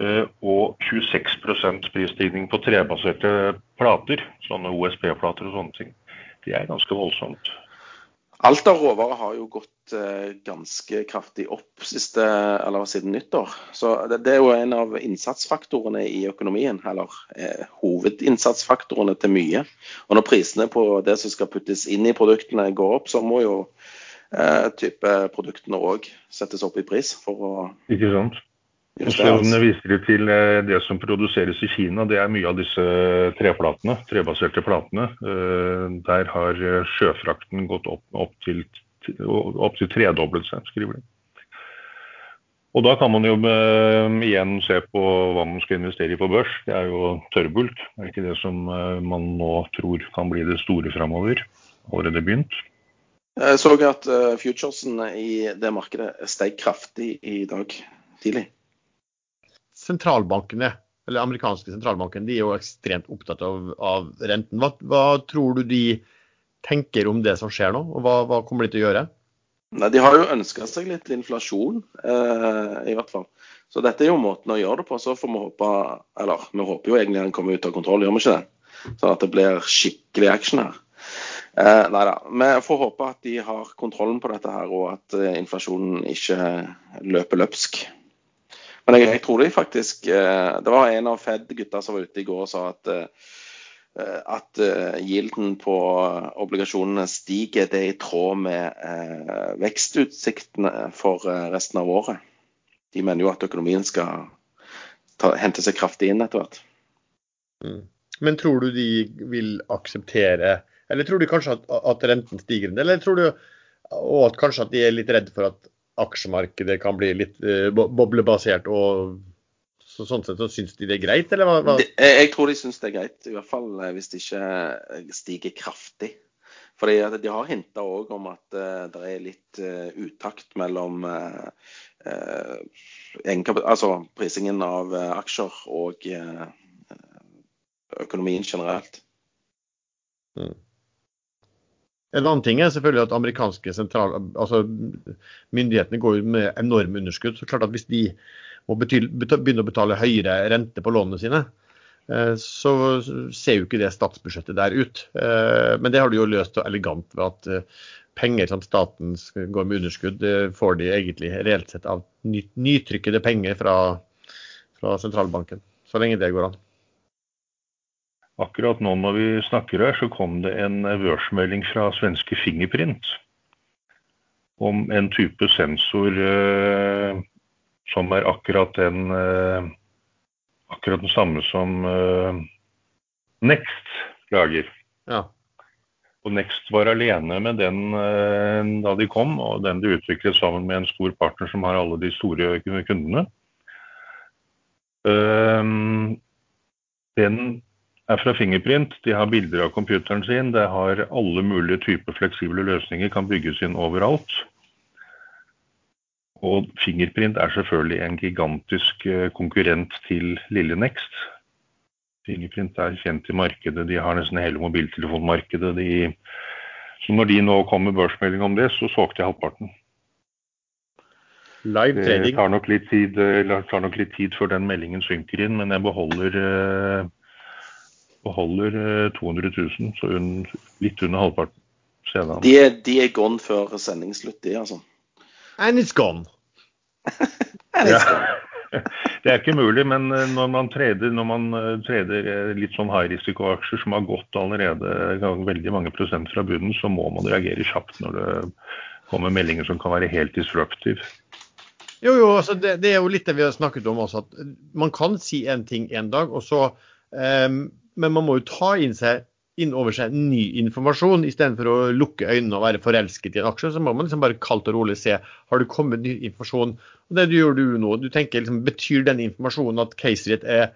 Eh, og 26% prisstigning på trebaserte plater, sånne OSP-plater og sånne ting. Det er ganske voldsomt. Alt av råvarer har jo gått eh, ganske kraftig opp siste, eller siden nyttår. Så det, er jo en av innsatsfaktorene i økonomien, eller eh, hovedinnsatsfaktorene til mye. Og når prisene på det som skal puttes inn i produktene går opp, så må jo eh, type produktene òg settes opp i pris for å Ikke sant. Og så viser de til eh, det som produseres i Kina. Det er mye av disse treplatene, trebaserte platene. Eh, der har eh, sjøfrakten gått opp, opp, til, opp til tredoblet seg, skriver de. Og da kan man jo igjen se på hva man skal investere i på børs. Det er jo tørrbulk. Det er ikke det som man nå tror kan bli det store framover. Allerede begynt. Jeg så at futuresen i det markedet steg kraftig i dag tidlig sentralbankene, eller amerikanske sentralbanken, de er jo ekstremt opptatt av, av renten. Hva, hva, tror du de tenker om det som skjer nå, og hva, hva kommer de til å gjøre? Nei, De har jo ønska seg litt inflasjon, eh, i hvert fall. Så dette er jo måten å gjøre det på. Så får vi håpe Eller vi håper jo egentlig den kommer ut av kontroll, gjør vi ikke det? Sånn at det blir skikkelig action her. Eh, nei da. Vi får håpe at de har kontrollen på dette her, og at eh, inflasjonen ikke løper løpsk. Men jeg, jeg, tror de faktisk eh, Det var en av Fed-gutta som var ute i går og sa at eh, at gilden eh, på obligasjonene stiger, det er i tråd med vekstutsiktene for resten av året. De mener jo at økonomien skal ta, hente seg kraftig inn etter hvert. Mm. Men tror du de vil akseptere Eller tror du kanskje at, at renten stiger en del? Eller tror du og at kanskje at de er litt redd for at aksjemarkedet kan bli litt uh, boblebasert. og så, Sånn sett så syns de det er greit, eller hva? hva? De, jeg tror de syns det er greit, i hvert fall hvis det ikke stiger kraftig. Fordi De har hinta òg om at uh, det er litt uh, utakt mellom uh, altså prisingen av aksjer og økonomien generelt. Mm. En annen ting er selvfølgelig at amerikanske sentral, altså myndighetene går med enorme underskudd. så klart at Hvis de må begynne å betale høyere rente på lånene sine, eh, så ser jo ikke det statsbudsjettet der ut. Eh, men det har de jo løst elegant ved at eh, penger som staten går med underskudd, får de egentlig reelt sett av nytrykkede penger fra, fra sentralbanken. Så lenge det går an. Akkurat nå når vi snakker her, så kom det en børsmelding fra svenske Fingerprint om en type sensor eh, som er akkurat den, eh, akkurat den samme som eh, Next lager. Ja. Og Next var alene med den eh, da de kom, og den de utviklet sammen med en stor partner som har alle de store kundene. Uh, den er fra Fingerprint. De har bilder av computeren sin. Det har alle mulige typer fleksible løsninger, kan bygges inn overalt. Og Fingerprint er selvfølgelig en gigantisk eh, konkurrent til lille Next. Fingerprint er kjent i markedet, de har nesten hele mobiltelefonmarkedet. De, så når de nå kom med børsmelding om det, så solgte jeg halvparten. Live trading. Det tar nok, litt tid, eh, tar nok litt tid før den meldingen synker inn, men jeg beholder eh, beholder 200 eh, 000, så hun, litt under halvparten. De er, de er gone før sendingsslutt, de, altså. And it's gone. And it's gone. Det er ikke mulig, men eh, når man trader, når man eh, trader litt sånn high risiko-aksjer som har gått allerede veldig mange prosent fra bunnen, så må man reagere kjapt når det kommer meldinger som kan være helt disruptive. Jo, jo, altså det, det, er jo litt det vi har snakket om også. at Man kan si en ting en dag, og så um, men man må jo ta inn, seg, inn over seg ny informasjon. Istedenfor å lukke øynene og være forelsket i en aksje, så må man liksom bare kaldt og rolig se har det kommet ny informasjon. Og Det du gjør du nå, du tenker liksom, betyr den informasjonen at caset ditt er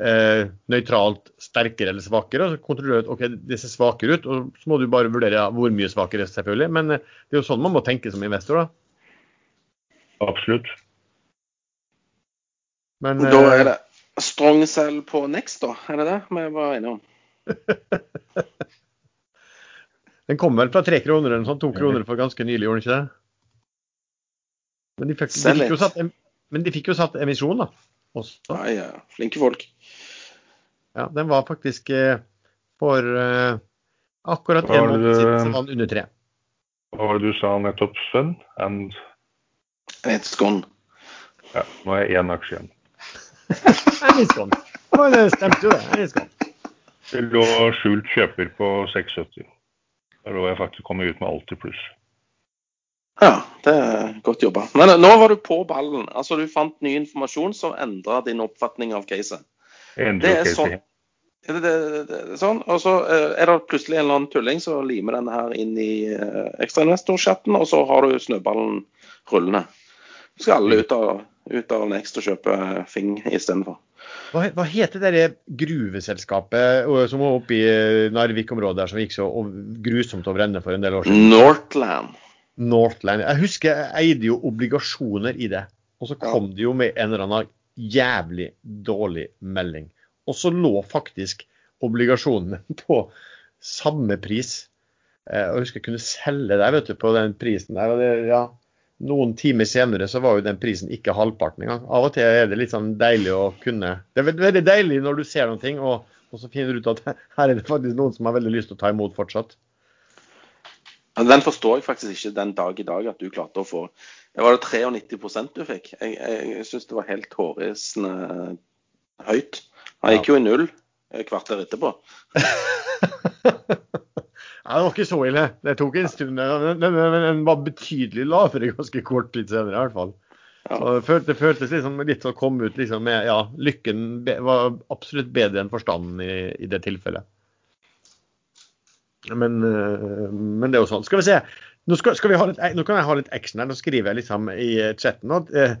eh, nøytralt sterkere eller svakere? og så kontrollerer du at ok, det ser svakere ut, og så må du bare vurdere ja, hvor mye svakere, selvfølgelig. Men eh, det er jo sånn man må tenke som investor. da. Absolutt. Men, da er eh, det strong sell på Next, da? Er det det vi var enige om? den kom vel fra tre kroner eller sånn, to kroner for ganske nylig, gjorde den ikke det? Men de, fikk, de fikk jo satt, men de fikk jo satt emisjon, da. Også. Ja, ja. Flinke folk. Ja, den var faktisk eh, for eh, akkurat en måned siden som var under tre. Hva var det du sa nettopp, Sven? And It's gone. Ja, nå er jeg én aksje igjen. Eniskon. Det stemte jo, det. Eniskon. Det lå skjult kjøper på 670. Da lå jeg faktisk kommet ut med alt i pluss. Ja, det er godt jobba. Men nå var du på ballen. Altså, Du fant ny informasjon som endra din oppfatning av caset. Det er sånn. Det, det, det, det, sånn. Og så uh, er det plutselig en eller annen tulling som limer denne her inn i uh, ekstrainvestorchatten, og så har du snøballen rullende. Så skal alle ut av ut av Next og kjøpe Fing istedenfor. Hva, hva heter det gruveselskapet som var oppe i Narvik-området der som gikk så grusomt over ende for en del år siden? Northland. Northland. Jeg husker jeg eide jo obligasjoner i det. Og så kom ja. det jo med en eller annen jævlig dårlig melding. Og så lå faktisk obligasjonene på samme pris. Eh, og jeg husker jeg kunne selge deg vet du, på den prisen der. Og det, ja, noen timer senere så var jo den prisen ikke halvparten engang. Av og til er det litt sånn deilig å kunne Det er veldig deilig når du ser noe, og, og så finner du ut at her er det faktisk noen som har veldig lyst til å ta imot fortsatt. Den forstår jeg faktisk ikke den dag i dag at du klarte å få. Det var det 93% du fikk. Jeg, jeg, jeg syns det var helt hårreisende høyt. Han gikk jo i null kvarter etterpå. Ja, det var ikke så ille. Det tok en stund, men den var betydelig lavere ganske kort tid senere i hvert fall. Ja. Så det, føltes, det føltes liksom litt å komme ut liksom med Ja, lykken var absolutt bedre enn forstanden i, i det tilfellet. Men, eh, men, det er jo sånn. Skal vi se. Nå, skal, skal litt, nå, kan jeg ha litt action her. Nå skriver jeg liksom i chatten nå. Eh,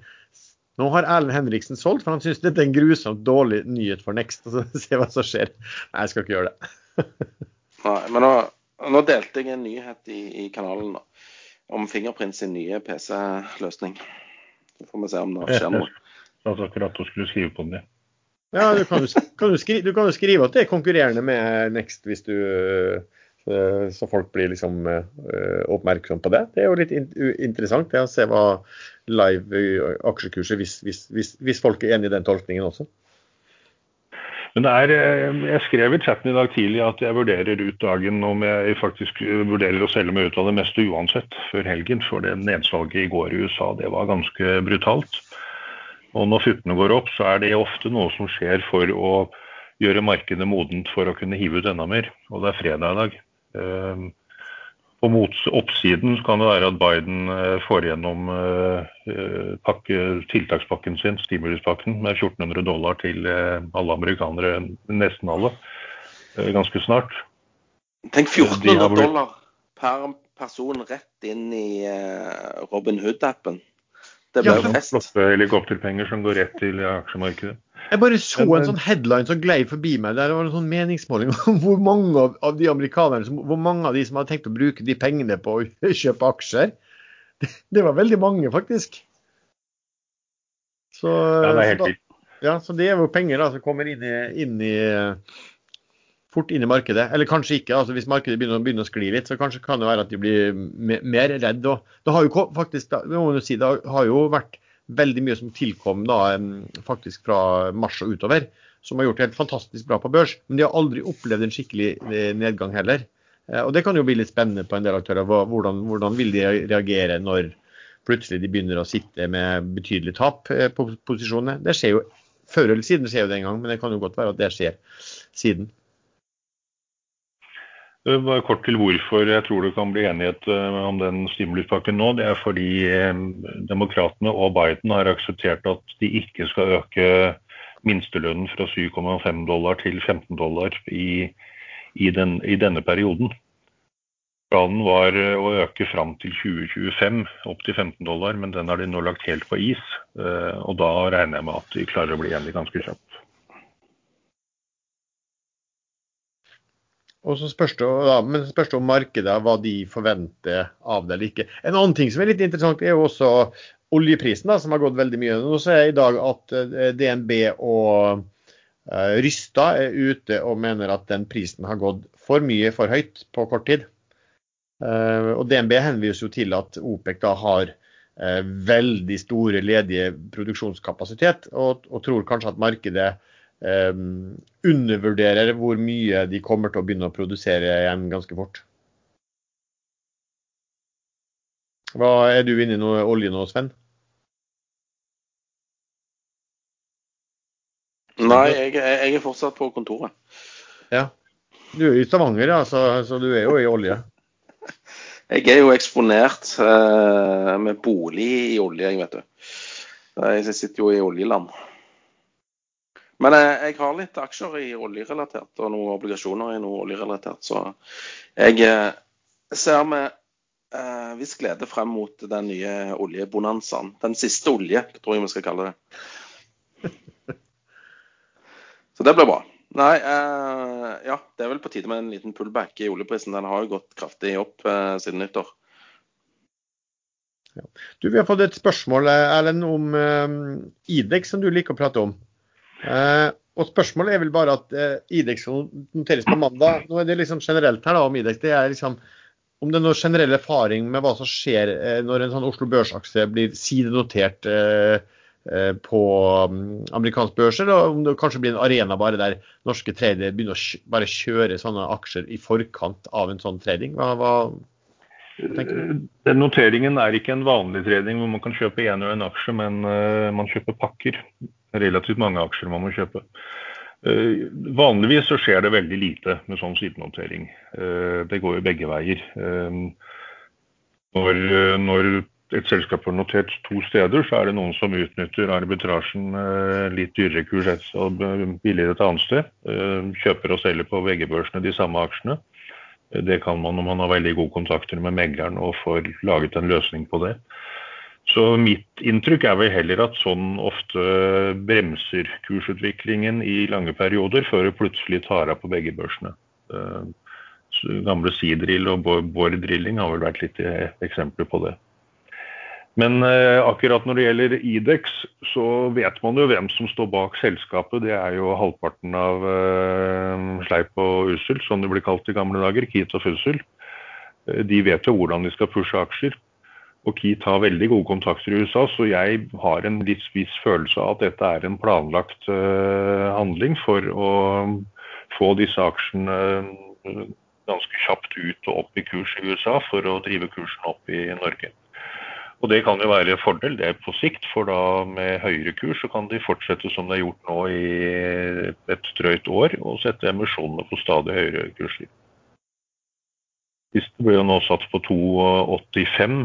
nå har Erlend Henriksen solgt, for han syns dette er en grusomt dårlig nyhet for Next. Og så Se hva som skjer. Nei, jeg skal ikke gjøre det. Nei, men nå, nå, delte jeg en nyhet i, i kanalen da, om Fingerprint sin nye PC-løsning. Så får vi se om det skjer noe. Jeg satt akkurat du skulle skrive på den, ja. du kan, jo, kan skrive, du kan jo skrive at det er konkurrerende med Next hvis du så folk blir liksom uh, oppmerksom på det. Det er jo litt interessant det å se hva live aksjekurset, hvis, hvis, hvis, hvis, folk er enig i den tolkningen også. Men er, eh, Jeg skrev i chatten i dag tidlig at jeg vurderer ut dagen om jeg faktisk vurderer å selge meg ut av det meste uansett før helgen. For det nedsalget i går i USA det var ganske brutalt. Og når futtene går opp, så er det ofte noe som skjer for å gjøre markedet modent for å kunne hive ut enda mer. Og det er fredag i dag. På oppsiden kan det være at Biden eh, får gjennom eh, pakke, tiltakspakken sin, stimuluspakken, med 1400 dollar til eh, alle amerikanere, nesten alle, ganske snart. Tenk 1400 dollar per person rett inn i Robin Hood-appen. Det blir ja, fest. Flotte helikopterpenger som går rett til aksjemarkedet. Jeg bare så en sånn headline som glei forbi meg. Der det var en sånn meningsmåling om hvor mange av, av de amerikanerne som, hvor mange av de som hadde tenkt å bruke de pengene på å kjøpe aksjer. Det, det var veldig mange, faktisk. Så, ja, det er helt vilt. Ja, så det er jo penger da, som kommer inn i, inn i, fort inn i markedet. Eller kanskje ikke. altså Hvis markedet begynner, begynner å skli litt, så kanskje kan det være at de blir mer redd. det har jo faktisk, det må man jo si, det har jo vært veldig mye som tilkom da, faktisk fra mars og utover, som har gjort det helt fantastisk bra på børs. Men de har aldri opplevd en skikkelig eh, nedgang heller. Eh, og Det kan jo bli litt spennende på en del aktører. Hvordan, hvordan vil de reagere når plutselig de begynner å sitte med betydelig tap eh, på posisjonene. Det skjer jo Før eller siden skjer jo det en gang, men det kan jo godt være at det skjer siden. Bare kort til hvorfor jeg tror det kan bli enighet eh, om den stimuluspakken nå. Det er fordi eh, demokratene og Biden har akseptert at de ikke skal øke minstelønnen fra 7,5 dollar til 15 dollar i, i, den, i, denne perioden. Planen var eh, å øke fram til 2025, opp til 15 dollar, men den har de nå lagt helt på is. Og da regner jeg med at de klarer å bli enige ganske kjapt. Og så spørs det, ja, men spørs det om markedet hva de forventer av det eller ikke. En annen ting som er litt interessant, er jo også oljeprisen, da, som har gått veldig mye. Nå ser jeg i dag at eh, DNB og uh, Rysta er ute og mener at den prisen har gått for mye for høyt på kort tid. Uh, og DNB henviser jo til at OPEC da har veldig store ledige produksjonskapasitet, og, og tror kanskje at markedet eh, undervurderer hvor mye de kommer til å begynne å produsere igjen ganske fort. Hva Er du inne i noe olje nå, Sven? Nei, jeg, jeg, er fortsatt på kontoret. Ja. Du er i Stavanger, ja, så, så du er jo i olje? Jeg er jo eksponert eh, med bolig i olje, jeg, vet du. Jeg sitter jo i oljeland. Men jeg, har litt aksjer i oljerelatert, og noen obligasjoner i noe oljerelatert. Så jeg eh, ser med eh, viss glede frem mot den nye oljebonanzaen. Den siste olje, tror jeg vi skal kalle det. Så det blir bra. Nei, eh, ja, det er vel på tide med en liten pullback i oljeprisen. Den har jo gått kraftig opp eh, siden nyttår. Ja. Du, Vi har fått et spørsmål eh, Erlend, om eh, Idex, som du liker å prate om. Eh, og Spørsmålet er vel bare at eh, IDEX noteres på mandag. Nå er det liksom generelt her da om IDEX. det er liksom om det er noen generell erfaring med hva som skjer eh, når en sånn Oslo børsaksje blir sidenotert eh, eh, på amerikanske amerikansk børs, eller om det kanskje blir en arena bare der norske tradere begynner å bare kjøre sånne aksjer i forkant av en sånn trading. Hva, hva? Den noteringen er ikke en vanlig trading hvor man kan kjøpe én og en aksje, men uh, man kjøper pakker relativt mange aksjer man må kjøpe. Uh, vanligvis så skjer det veldig lite med sånn sidenotering. Det går jo begge veier. Når, når, et selskap har notert to steder, så er det noen som utnytter arbitrasjen litt dyrere kurs og billigere et annet sted. Kjøper og selger på VG-børsene de samme aksjene. Det kan man om man har veldig gode kontakter med megleren og får laget en løsning på det. Så mitt inntrykk er vel heller at sånn ofte bremser kursutviklingen i lange perioder, før det plutselig tar av på begge børsene. Så gamle Seadrill og Bård Drilling har vel vært litt eksempler på det. Men eh, akkurat når det gjelder Idex, så vet man jo hvem som står bak selskapet. Det er jo halvparten av eh, Sleip og Ussel, som det blir kalt i gamle dager. Keat og Fussel. Eh, de vet jo hvordan de skal pushe aksjer. Og Keat har veldig gode kontakter i USA, så jeg har en litt viss følelse av at dette er en planlagt handling for å få disse aksjene ganske kjapt ut og opp i kurs i USA for å drive kursen opp i Norge. Og det kan jo være en fordel det er på sikt, for da med høyere kurs så kan de fortsette som det er gjort nå i et drøyt år, og sette emisjonene på stadig høyere kurser. det ble jo nå satt på 2,85,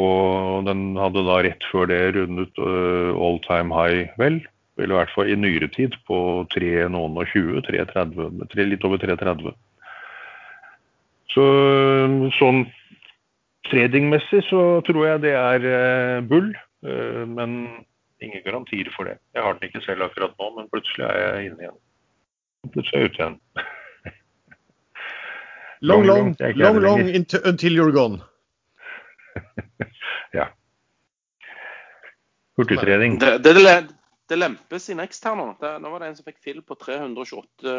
og den hadde da rett før det rundet uh, all time high, vel. Eller i hvert fall i nyere tid på 3,20, 3,30, litt over 3,30. Så sånn Tradingmessig så tror jeg det er eh, bull, eh, men ingen garantier for det. Jeg har den ikke selv akkurat nå, men plutselig er jeg inne igjen. Plutselig er jeg ute igjen. long, long, long, long until you're gone. ja. Hurtigtrening. Det, det, det, det, lempes i Next her nå. Det, nå var det en som fikk fill på 328,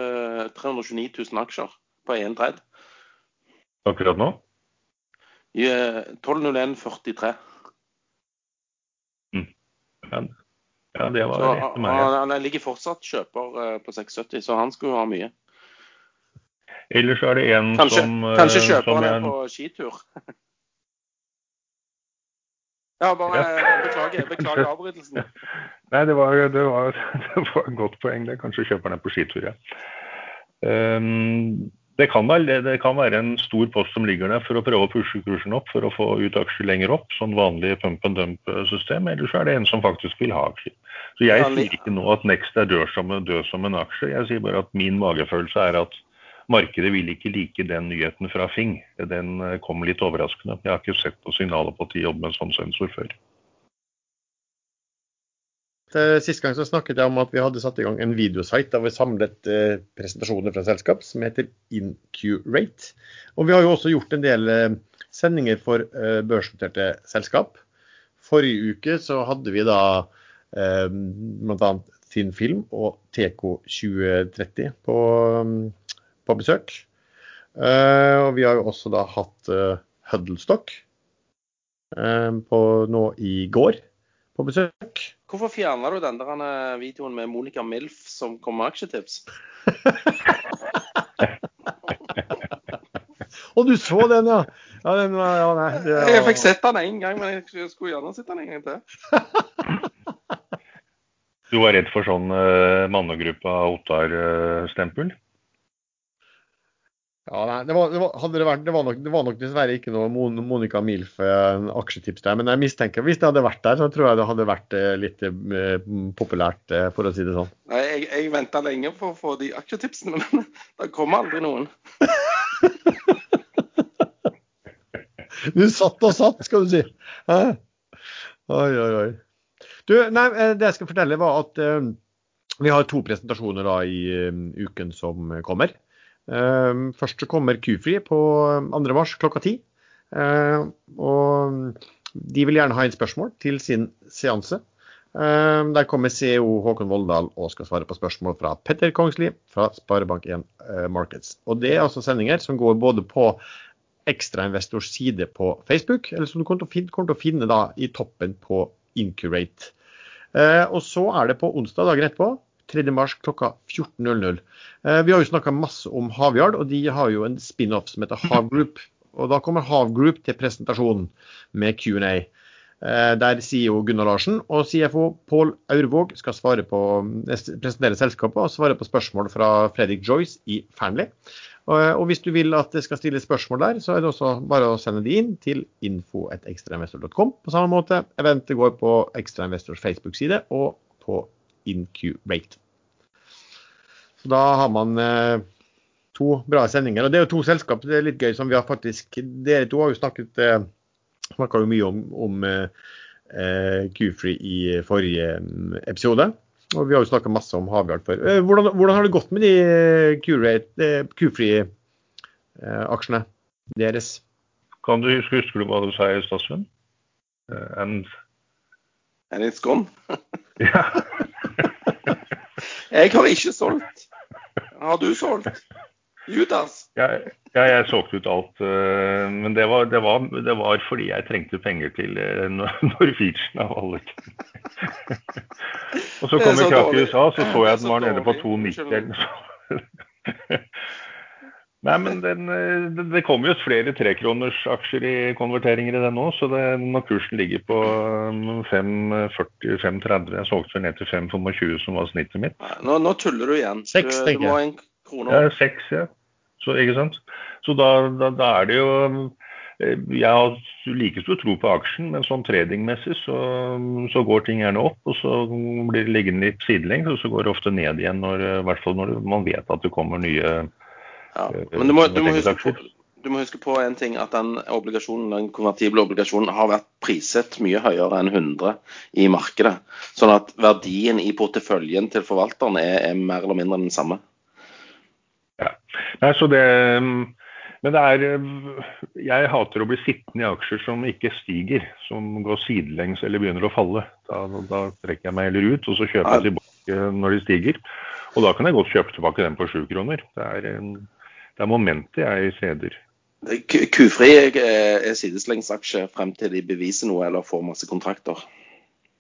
329 000 aksjer på én trade. Akkurat nå? 12.01,43. Mm. Ja, det var så, rett meg. Han, han ligger fortsatt kjøper eh, på 670, så han skulle ha mye. Ellers er det en kanskje, som Kanskje kjøper som han en på skitur. ja, bare ja. beklager, beklager avbrytelsen. Nei, det var, det, var, det var, et godt poeng. det. Kanskje kjøper han en på skitur, ja. Um, det kan, være, det kan, være, en stor post som ligger der for å prøve å pushe kursen opp for å få ut aksjer lenger opp. Sånn vanlig pump and dump-system. Eller så er det en som faktisk vil ha aksjer. Så jeg sier ikke nå at Next er død som, død som en aksje. Jeg sier bare at min magefølelse er at markedet vil ikke like den nyheten fra Fing. Den kom litt overraskende. Jeg har ikke sett på signaler på at de jobber med en sånn sensor før. Sist gang så snakket jeg om at vi hadde satt i gang en videosite der vi samlet eh, presentasjoner fra selskap som heter Incurate. Og vi har jo også gjort en del eh, sendinger for eh, børsnoterte selskap. Forrige uke så hadde vi da eh, bl.a. Finn Film og TK 2030 på, på besøk. Eh, og vi har jo også da hatt eh, Huddlestock eh, på nå i går på besøk. Hvorfor fjerna du den der eh, videoen med Monica Milf som kom med aksjetips? Og du så den, ja? ja, den, ja nei, det, ja. Jeg fikk sett den én gang, men jeg skulle gjerne sett den en gang til. du var redd for sånn uh, mannegruppa Ottar-stempel? Ja, nei, det, var, det, var, det, vært, det, var nok, det var nok dessverre ikke noe Monica Milf eh, der. Men jeg mistenker hvis det hadde vært der, så tror jeg det hadde vært eh, litt eh, populært, for å si det sånn. Nei, Jeg, jeg venta lenge på å få de aksjetipsene, men det kom aldri noen. du satt og satt, skal du si. Hæ? Oi, oi, oi. Du, nei, det jeg skal fortelle, var at vi har to presentasjoner da i uken som kommer. Ehm, først kommer Kufri på 2. mars klokka ti. Ehm, og de vil gjerne ha inn spørsmål til sin seanse. Ehm, der kommer CEO Håkon Voldal og skal svare på spørsmål fra Petter Kongsli fra Sparebank1 eh, Markets. Og Det er altså sendinger som går både på ekstrainvestors side på Facebook, eller som du kommer til å finne da, i toppen på Incurate. Og så er det på onsdag dagen etterpå 3.3 klokka 14.00. Eh, vi har jo snakka masse om Havyard, og de har jo en spin-off som heter Hav Group. Og da kommer Hav Group til presentasjonen med Q&A. Eh, der CEO Gunnar Larsen og CFO Pål Aurvåg skal svare på, presentere selskapet og svare på spørsmål fra Fredrik Joyce i Fearnley. Og hvis du vil at det skal stilles spørsmål der, så er det også bare å sende de inn til info.ekstrainvestor.com. På samme måte, eventet går på Ekstrainvestors Facebook-side og på Incubate. Så da har man eh, to bra sendinger. Og det er jo to selskap det er litt gøy som vi har faktisk Dere to har jo snakket eh, snakka jo mye om, om eh, Q-Free i forrige mm, episode. Og vi har jo snakka masse om Havhjelp før. Eh, hvordan, hvordan, har det gått med de eh, Q-Free-aksjene deres? Kan du huske, husker du hva du sa i Statsvenn? and And it's gone? ja. Jeg har ikke solgt. Har du solgt? Judas? Ja, ja, jeg solgte ut alt. Men det var, det, var, det var, fordi jeg trengte penger til Norwegian av alle ting. Og så kom vi krakk i USA, så så jeg at den var nede på 2,90 Nei, men den, det, det kommer jo flere trekronersaksjer i konverteringer i den nå, så det, når kursen ligger på 5,40-5,30 Jeg solgte vel ned til 5,25 som var snittet mitt. Nå, nå tuller du igjen. Seks, tenker jeg. Ja, seks, ja. Så, ikke sant? Så da, da, da er det jo jeg har like stor tro på aksjen, men sånn tradingmessig så, så, går ting gjerne opp. Og så blir det liggende litt sidelengs, og så går det ofte ned igjen, når, i hvert fall når man vet at det kommer nye ja, Men du må, du, må på, du må, huske på, en ting, at den obligasjonen, den konvertible obligasjonen har vært priset mye høyere enn 100 i markedet. Sånn at verdien i porteføljen til forvalteren er, er mer eller mindre den samme. Ja. Nei, så det men det er Jeg hater å bli sittende i aksjer som ikke stiger, som går sidelengs eller begynner å falle. Da, da trekker jeg meg heller ut, og så kjøper jeg tilbake når de stiger. Og da kan jeg godt kjøpe tilbake den på sju kroner. Det er, det er momentet jeg seder. Kufri er sideslengsaksje frem til de beviser noe eller får masse kontrakter.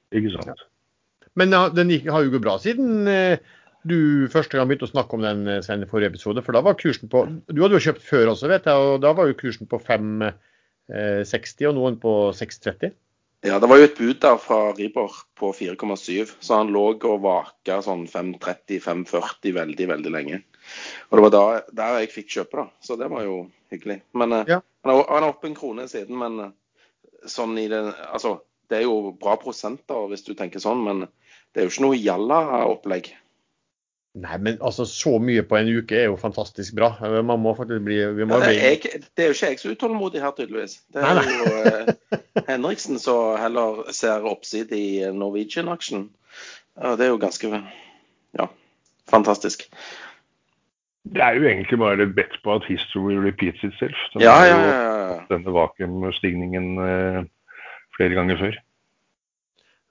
Ikke sant. Men den har jo gått bra siden eh, du første gang begynte å snakke om den eh, Sven, i forrige episode. For da var kursen på Du hadde jo kjøpt før også, vet jeg, og da var jo kursen på 5,60 eh, og noen på 6,30. Ja, det var jo et bud der fra Ribor på 4,7, så han lå og vaka sånn 5,30-5,40 veldig, veldig lenge. Og det var da der jeg fikk kjøpe, da. Så det var jo hyggelig. Men eh, ja. han er oppe en krone siden, men sånn i det Altså, det er jo bra prosenter hvis du tenker sånn, men det er jo ikke noe jalla-opplegg. Nei, men altså så mye på en uke er jo fantastisk bra. Man må faktisk bli, vi må ja, det, er, jeg, det, er jo ikke jeg så utålmodig her, tydeligvis. Det er nei, nei. jo eh, Henriksen som heller ser oppside i Norwegian-aksjen. Ja, det er jo ganske ja, fantastisk. Det er jo egentlig bare et bet på at history repeats itself. Den ja, ja, ja, Denne vakuumstigningen eh, flere ganger før.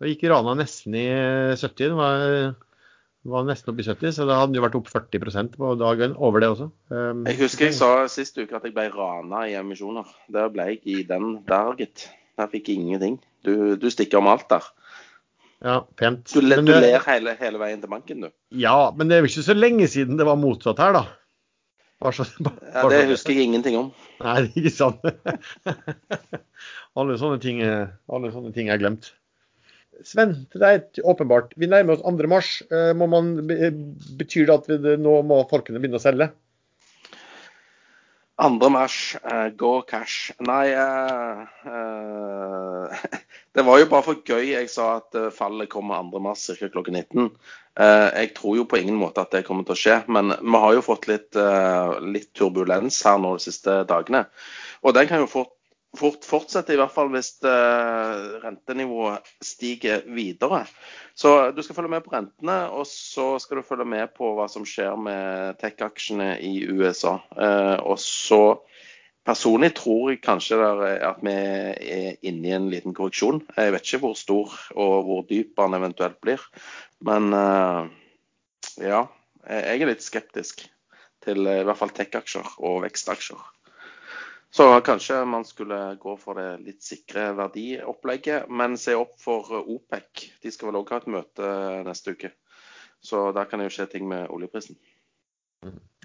Da gikk Rana nesten i 70. Det var var nesten oppe i 70, så det hadde jo vært opp 40% på dagen over det også. Um, jeg husker jeg sa sist uke at jeg ble rana i emisjoner. Der ble jeg i den der, gitt. Der fikk jeg ingenting. Du, du stikker om alt der. Ja, pent. Du, le, du ler hele, hele, veien til banken, du. Ja, men det er jo ikke så lenge siden det var motsatt her, da. Så, ja, det husker jeg ingenting om. Nei, det er ikke sant. alle, sånne ting, alle sånne ting er glemt. Sven, til deg åpenbart. Vi nærmer oss 2. mars. Eh, må man, betyr det at vi, nå må folkene begynne å selge? 2. mars, uh, go cash. Nei, uh, uh, det var jo bare for gøy jeg sa at fallet kommer 2. mars ca. klokken 19. jeg tror jo på ingen måte at det kommer til å skje, men vi har jo fått litt, litt turbulens her nå de siste dagene. Og den kan jo fort fort fortsette, i hvert fall hvis uh, rentenivået stiger videre. Så du skal følge med på rentene, og så skal du følge med på hva som skjer med tech-aksjene i USA. Uh, og så personlig tror jeg kanskje at vi er inne i en liten korreksjon. Jeg vet ikke hvor stor og hvor dyp den eventuelt blir. Men uh, ja, jeg er litt skeptisk til i hvert fall tech-aksjer og vekstaksjer. Så kanskje man skulle gå for det litt sikre verdiopplegget, men se opp for OPEC. De skal vel òg ha et møte neste uke. Så der kan det jo skje ting med oljeprisen.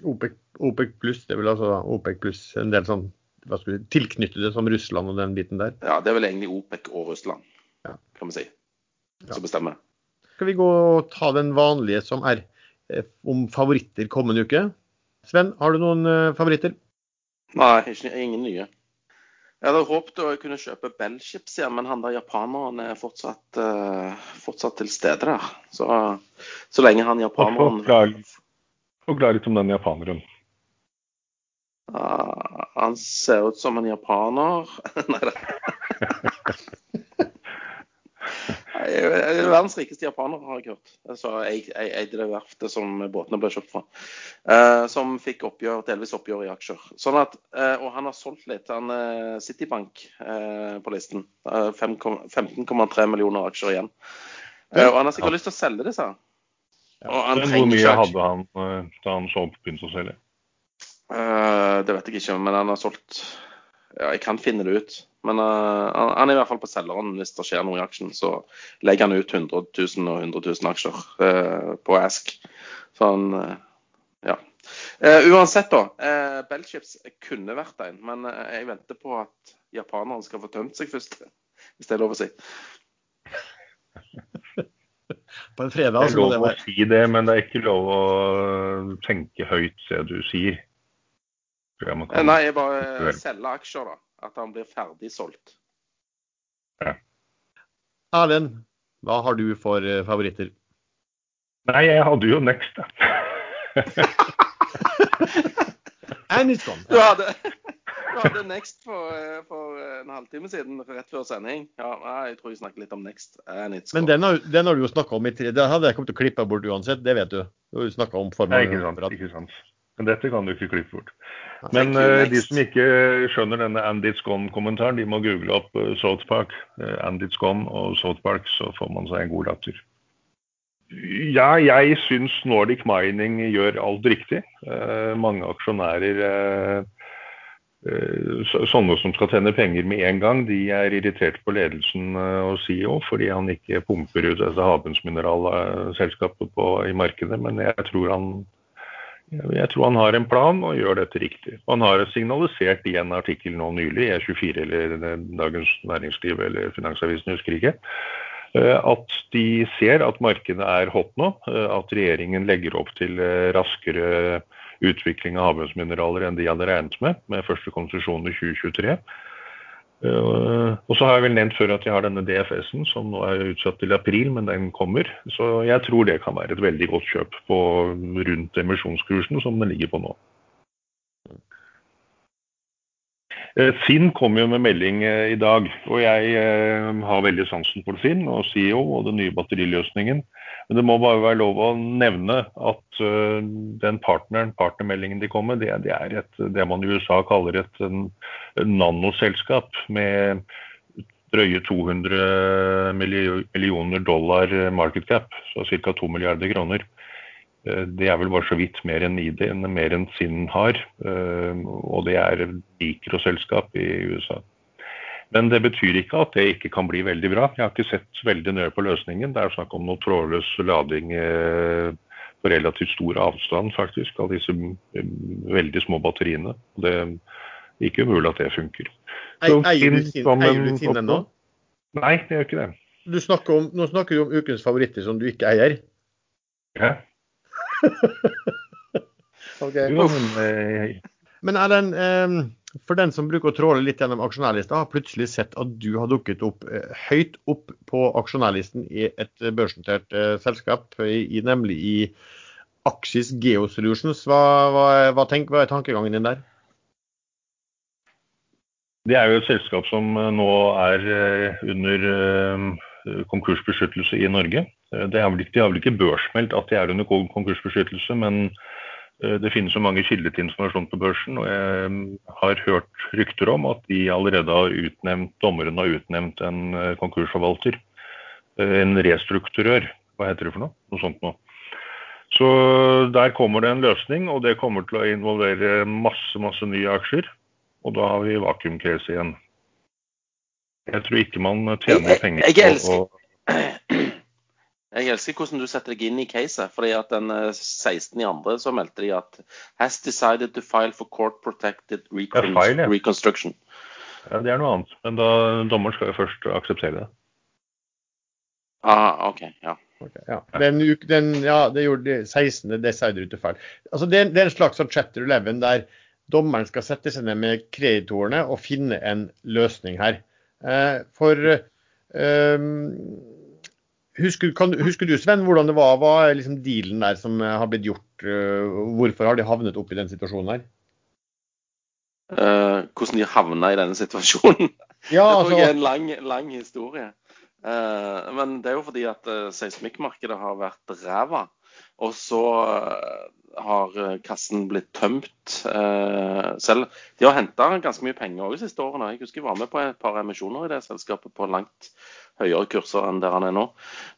OPEC, OPEC pluss, det er vel altså OPEC pluss en del sånn hva skulle, tilknyttede som Russland og den biten der? Ja, det er vel egentlig OPEC og Russland, ja. kan vi si, som bestemmer. Skal vi gå og ta den vanlige som er eh, om favoritter kommende uke? Sven, har du noen eh, favoritter? Nei, ikke, ingen nye. Jeg hadde håpet å kunne kjøpe Bell-chips igjen, men han der japaneren er fortsatt, uh, fortsatt til stede der. Så, så lenge han japaneren Forklar litt om den japaneren. han ser ut som en japaner. Nei da. Er verdens rikeste japaner, har jeg hørt. Så jeg, jeg eide det verftet som båtene ble kjøpt fra. Eh, som fikk oppgjør, delvis oppgjør i aksjer. Sånn at, eh, og han har solgt litt. Han er Citibank eh, på listen. Eh, 15,3 millioner aksjer igjen. Eh, og han har sikkert lyst til å selge disse. Men hvor mye hadde han eh, da han så begynte å selge? Eh, det vet jeg ikke, men han har solgt ja, Jeg kan finne det ut. Men uh, han er i hvert fall på selgeren. Hvis det skjer noe i aksjen, så legger han ut 100 000 og 100 000 aksjer uh, på Ask. Så han uh, Ja. uansett, da. Uh, Bellchips kunne vært en, men jeg venter på at japanerne skal få tømt seg først. Hvis det er lov å si. På en fredag, det er lov å si det, men det er ikke lov å tenke høyt det du sier. Nei, jeg bare selger aksjer, da at han blir ferdig solgt. Ja. Erlend, hva har du for eh, favoritter? Nei, jeg hadde jo Next, da. It's. Du hadde, du hadde Next for, eh, for, en halvtime siden, rett før sending. Ja, jeg tror vi snakker litt om Next. Men den har, den har, du jo snakka om i tre Den hadde jeg kommet til å klippe bort uansett, det vet du. Du har jo om for Nei, ikke sant, ikke sant. Men dette kan du ikke klippe bort. Men uh, de som ikke skjønner denne 'and It's Gone-kommentaren, de må google opp uh, South Park. Uh, 'And It's Gone og South Park, så får man seg en god latter. Ja, jeg syns Nordic Mining gjør alt riktig. mange aksjonærer Sånne som skal tjene penger med en gang, de er irritert på ledelsen og CEO fordi han ikke pumper ut dette havbunnsmineralselskapet i markedet. Men jeg tror han jeg tror han har en plan og gjør dette riktig. Han har signalisert i en artikkel nå nylig, E24 eller Dagens Næringsliv eller Finansavisen, husker ikke, eh, at de ser at markedet er hot nå. Eh, at regjeringen legger opp til eh, raskere utvikling av havbunnsmineraler enn de hadde regnet med, med første konsesjon i 2023. Uh, og så har jeg vel nevnt før at jeg har denne DFS-en som nå er utsatt til april, men den kommer. Så jeg tror det kan være et veldig godt kjøp på rundt emisjonskursen som den ligger på nå. Uh, Finn kom jo med melding uh, i dag, og jeg har veldig sansen for Finn og CEO og den nye batteriløsningen. Men det må bare være lov å nevne at den partneren, partnermeldingen de kom med, det, det er et, det man i USA kaller et nanoselskap med drøye 200 millioner dollar market cap, så ca. 2 milliarder kroner. Det er vel bare så vidt mer enn ID, mer enn Sinn har. Og det er mikroselskap i USA. Men det betyr ikke at det ikke kan bli veldig bra. Jeg har ikke sett veldig nøye på løsningen. Det er snakk om noe trådløs lading eh, på relativt stor avstand faktisk av disse eh, veldig små batteriene. Det er ikke umulig at det funker. eier du Tinn ennå? Nei, det gjør ikke det. Snakker om, nå snakker du om ukens favoritter som du ikke eier. Ja. okay. Jo, men, eh, men er den eh, for den som bruker å tråle litt gjennom aksjonærlista, har plutselig sett at du har dukket opp eh, høyt opp på aksjonærlisten i et børsnotert eh, selskap, i, nemlig i Axis Geosolutions. Hva, hva, hva, tenk, hva er tankegangen din der? Det er jo et selskap som eh, nå er under konkursbeskyttelse i Norge. Det har vel ikke børsmeldt at de er under konkursbeskyttelse, men Eh, det finnes så mange kilder til informasjon på børsen, og jeg mm, har hørt rykter om at de allerede har utnevnt, dommeren har utnevnt en eh, konkursforvalter. Eh, en restrukturør, hva heter det for noe? Noe sånt noe. Så der kommer det en løsning, og det kommer til å involvere masse, masse nye aksjer. Og da har vi vakuumcase igjen. Jeg tror ikke man tjener penger på å jeg elsker hvordan du setter deg inn i caset. fordi at den 16. Eh, så meldte de at has decided to file for court protected recon file, ja. reconstruction. Ja, Det er noe annet. Men da, dommeren skal jo først akseptere det. Ah, OK. Ja. Okay, ja. Den, den, ja, det gjorde 16. decided to file. Altså, det, det er en slags sånn chapter 11 der dommeren skal sette seg ned med kreditorene og finne en løsning her. Eh, for eh, Husker, kan, husker, du Sven, hvordan det var? Hva er liksom dealen der som har blitt gjort? Uh, hvorfor har de havnet opp i den situasjonen her? Uh, hvordan de havna i denne situasjonen. Ja, det tror jeg er altså, en lang, lang historie. Uh, men det er jo fordi at uh, seismikkmarkedet har vært ræva. Og så eh, har eh, kassen blitt tømt eh, selv. De har henta ganske mye penger også de siste årene. Jeg husker jeg var med på et par emisjoner i det selskapet på langt høyere kurser enn der han er nå.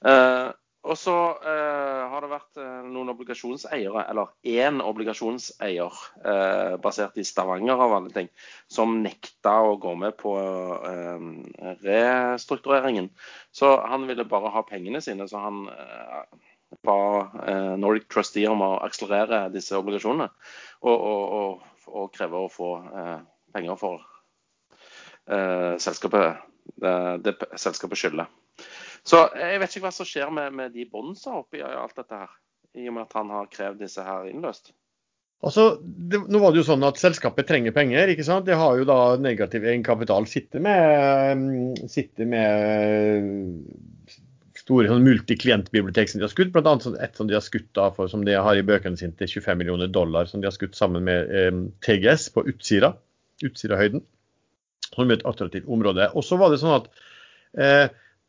Eh, og så eh, har det vært eh, noen obligasjonseiere, eller én obligasjonseier eh, basert i Stavanger av alle ting, som nekta å gå med på eh, restruktureringen. Så han ville bare ha pengene sine, så han eh, ba eh, Nordic Trustee om å akselerere disse obligasjonene. Og, og, og, og kreve å få penger for selskapet det, det selskapet skylder. Så jeg vet ikke hva som skjer med, med de bondsa oppi alt dette her. I og med at han har krevd disse her innløst. altså det, nå var det jo sånn at selskapet trenger penger. ikke sant? Det har jo da negativ egenkapital. Sitter med, mm, sitter med store sånn multiklientbibliotek som de har skutt. Blant annet sånn et som de har skutt da, for, som de har i bøkene sine til 25 millioner dollar, som de har skutt sammen med eh, TGS på Utsira. Utsirahøyden. Som et attraktivt område. Og så var det sånn at eh,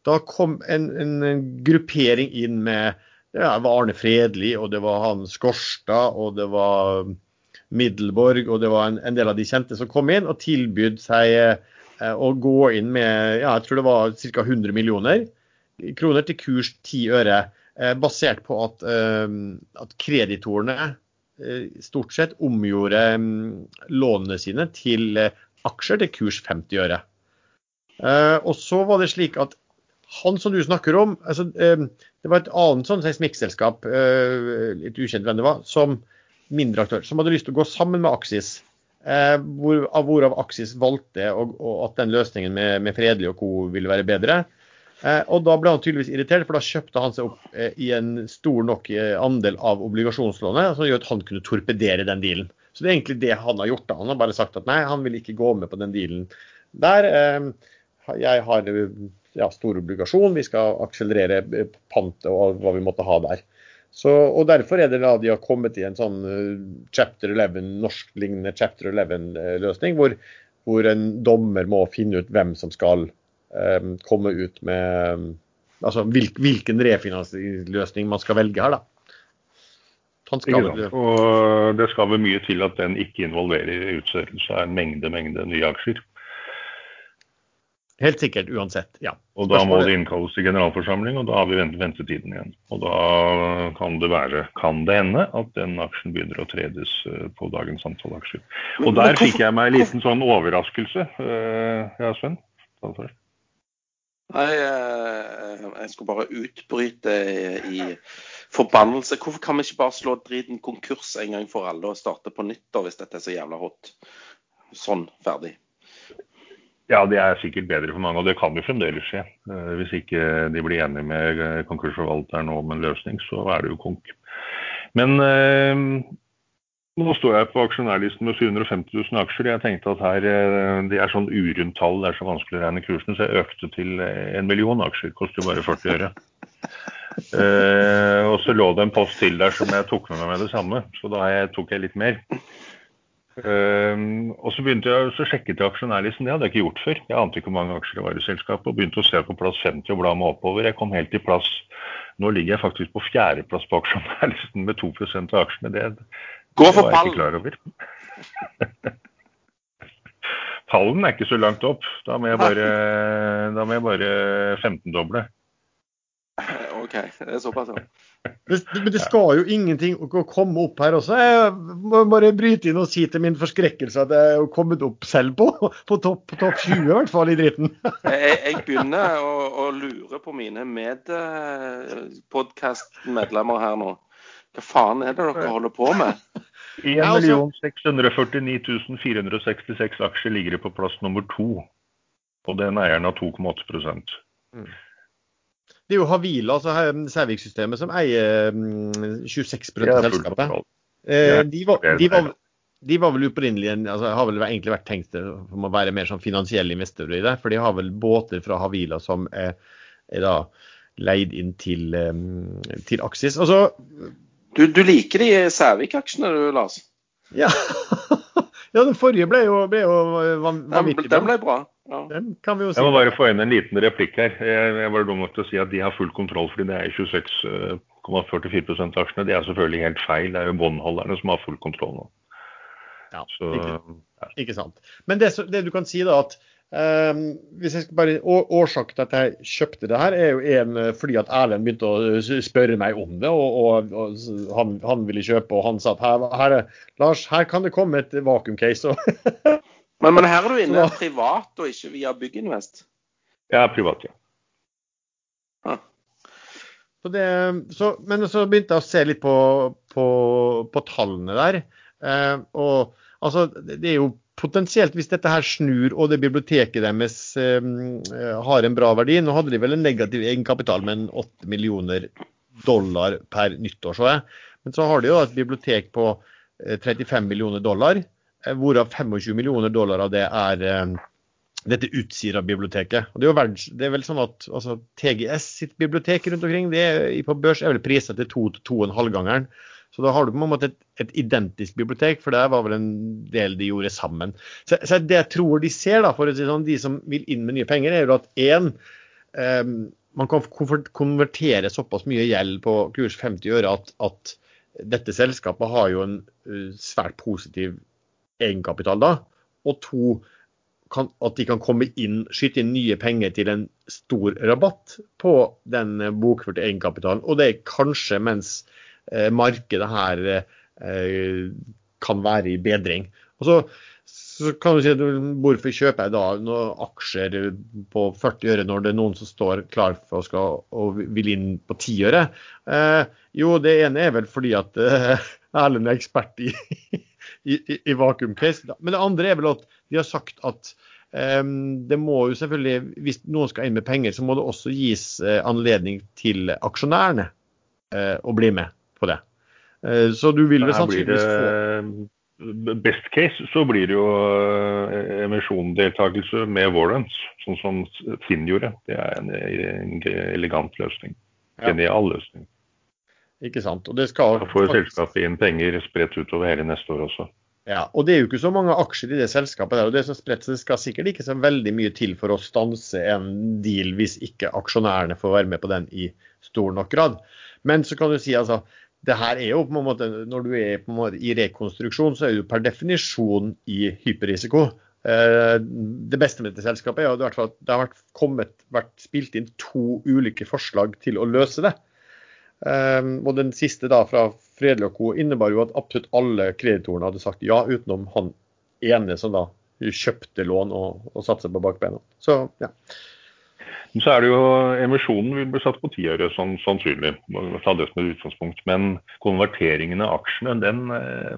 da kom en, en, en, gruppering inn med ja, det var Arne Fredli, og det var han Skorstad, og det var Middelborg, og det var en, en, del av de kjente som kom inn og tilbød seg eh, å gå inn med ja, jeg tror det var ca. 100 millioner kroner til kurs 10 øre, eh, basert på at, eh, at kreditorene eh, stort sett omgjorde mm, lånene sine til eh, aksjer til kurs 50 øre. Eh, og så var det slik at han som du snakker om, altså, eh, det var et annet sånn seismikkselskap, eh, litt ukjent hvem det var, som mindre aktør, som hadde lyst til å gå sammen med Aksis. Hvor, hvorav Aksis valgte og, og at den løsningen med, med Fredelig og co. ville være bedre. Og Da ble han tydeligvis irritert, for da kjøpte han seg opp i en stor nok andel av obligasjonslånet, som gjør at han kunne torpedere den dealen. Så det er egentlig det han har gjort. da. Han har bare sagt at nei, han vil ikke gå med på den dealen der. Jeg har ja, stor obligasjon, vi skal akselerere pantet og hva vi måtte ha der. Så, og Derfor er det da de har kommet i en sånn chapter 11, norsklignende chapter 11-løsning, hvor, hvor en dommer må finne ut hvem som skal um, komme ut med Altså hvil, hvilken refinansieringsløsning man skal velge her, da. Skal, og det skal vel mye til at den ikke involverer utstedelse av en mengde, mengde nye aksjer. Helt sikkert, uansett. ja. Og Da må det innkalles til generalforsamling, og da har vi ventetiden igjen. Og Da kan det være, kan det hende at den aksjen begynner å tredes eh, på dagens antall aksjer. Og Der fikk jeg meg en liten sånn overraskelse. Eh, ja, Sven? Nei, eh, jeg skulle bare utbryte i forbannelse. Hvorfor kan vi ikke bare slå driten konkurs en gang for alle og starte på nytt da, hvis dette er så jævla hot? Sånn, ferdig. Ja, det er sikkert bedre for mange, og det kan jo fremdeles skje. Eh, hvis ikke de blir enige med eh, konkursforvalteren om en løsning, så er det jo konk. Men eh, nå står jeg på aksjonærlisten med 750 000 aksjer. Jeg tenkte at her, eh, det er sånn urundt tall, det er så vanskelig å regne kursen, så jeg økte til en million aksjer. Koster jo bare 40 øre. Eh, og så lå det en post til der som jeg tok med meg med det samme, så da tok jeg litt mer. Eh, og så begynte jeg så sjekket jeg aksjonærlisten. Det hadde jeg ikke gjort før. Jeg ante ikke hvor mange aksjer det var i selskapet. Og begynte å se på plass 50 og bla meg oppover. Jeg kom helt til plass Nå ligger jeg faktisk på fjerdeplass på aksjonærlisten med 2 av aksjene. Det, Gå for det var jeg ikke klar over. Pallen er ikke så langt opp. Da må jeg bare, da må jeg bare 15-doble. OK, det er såpass, ja. Men det skal jo ingenting å komme opp her også. Jeg må bare bryte inn og si til min forskrekkelse at jeg er kommet opp selv på, på topp top 20, i hvert fall, i dritten. jeg, jeg, begynner å, å, lure på mine medpodkast-medlemmer her nå. Hva faen er det dere holder på med? 1 649 466 aksjer ligger på plass nummer to. Og den eieren har 2,8 mm. Det er jo Havila, altså Sævik-systemet, som eier 26 mm, av selskapet. Eh, de, var, de, var, de var vel opprinnelig altså, har vel egentlig vært tenkt om å være mer sånn finansielle investorer i det. For de har vel båter fra Havila som er, er da leid inn til, mm, til Aksis. Altså, du, du liker de Sævik-aksjene du, Lars? Ja. Ja, den forrige ble jo, ble jo Den, vanvittig den bra. ble bra. Ja. Den kan vi jo si. Jeg må bare få inn en liten replikk her. Jeg, jeg var dum nok til å si at de har full kontroll fordi det er 26,44 av aksjene. Det er selvfølgelig helt feil. Det er jo båndholderne som har full kontroll nå. Ja, Så ikke, ikke sant. Men det, det du kan si da, at ehm, hvis jeg skal bare, å- Årsaken til at jeg kjøpte det her, er jo en eh, fordi at Erlend begynte å spørre meg om det. og, og, og han, han ville kjøpe, og han sa at her, her, er- Lars, her kan det komme et vakuumcase. Men, men her er du inne Så- privat og ikke via Bygginvest. er privat, ja. Så det, så, men så begynte jeg å se litt på, på, på tallene der. Eh, og altså, det det er jo potensielt, hvis dette her snur og det biblioteket deres eh, har en bra verdi Nå hadde de vel en negativ egenkapital med en 8 millioner dollar per nyttår, så jeg. Men så har de jo et bibliotek på eh, 35 millioner dollar, eh, hvorav 25 millioner dollar av det er eh, dette Utsira-biblioteket. Det er det er vel sånn at altså, TGS sitt bibliotek rundt omkring det er, på børs er vel priset til 2-2,5-gangeren. to. Så da har du på en måte et, et identisk bibliotek, for det var vel en del de gjorde sammen. Så, så det jeg tror de ser, da, for å si sånn, de som vil inn med nye penger, er jo at én man kan konvertere såpass mye gjeld på kurs 50 øre at, at dette selskapet har jo en uh, svært positiv egenkapital da. Og to, kan, at de kan komme inn, skyte inn nye penger til en stor rabatt på den eh, bokførte egenkapitalen. Og det er kanskje mens eh, markedet her eh, kan være i bedring. Og så, så kan du si hvorfor kjøper jeg da noen aksjer på 40 øre når det er noen som står klar for å skal, og vil inn på 10 øre? Eh, jo, det ene er vel fordi at eh, Erlend er ekspert i, i, i, i vakuumcase. Men det andre er vel at de har sagt at eh, det må jo selvfølgelig, hvis noen skal inn med penger, så må det også gis eh, anledning til aksjonærene eh, å bli med på det. Eh, så du vil vel sannsynligvis få Best case så blir det jo emisjondeltakelse emisjonsdeltakelse med warrants, sånn som Finn gjorde. Det er en, elegant løsning. Genial løsning. Ikke sant. Og det skal Da får selskapet inn penger spredt utover hele neste år også. Ja, og det er jo ikke så mange aksjer i det selskapet der. og Det som spredt, det skal sikkert ikke så veldig mye til for å stanse en deal hvis ikke aksjonærene får være med på den i stor nok grad. Men så kan du si altså, det her er jo på en måte, når du er på en måte i rekonstruksjon, så er du per definisjon i hyperrisiko. Eh, Det beste med dette selskapet er at det har vært, kommet, vært spilt inn to ulike forslag til å løse det. Um, og den siste da fra Fredelig og Co. innebar jo at absolutt alle kreditorene hadde sagt ja, utenom han ene som da kjøpte lån og, og satsa på bakbeina. Så ja. Men Så er det jo Emisjonen vil bli satt på ti øre, sånn, sannsynlig. Ta det som et utgangspunkt. Men konverteringen av aksjene, den, eh,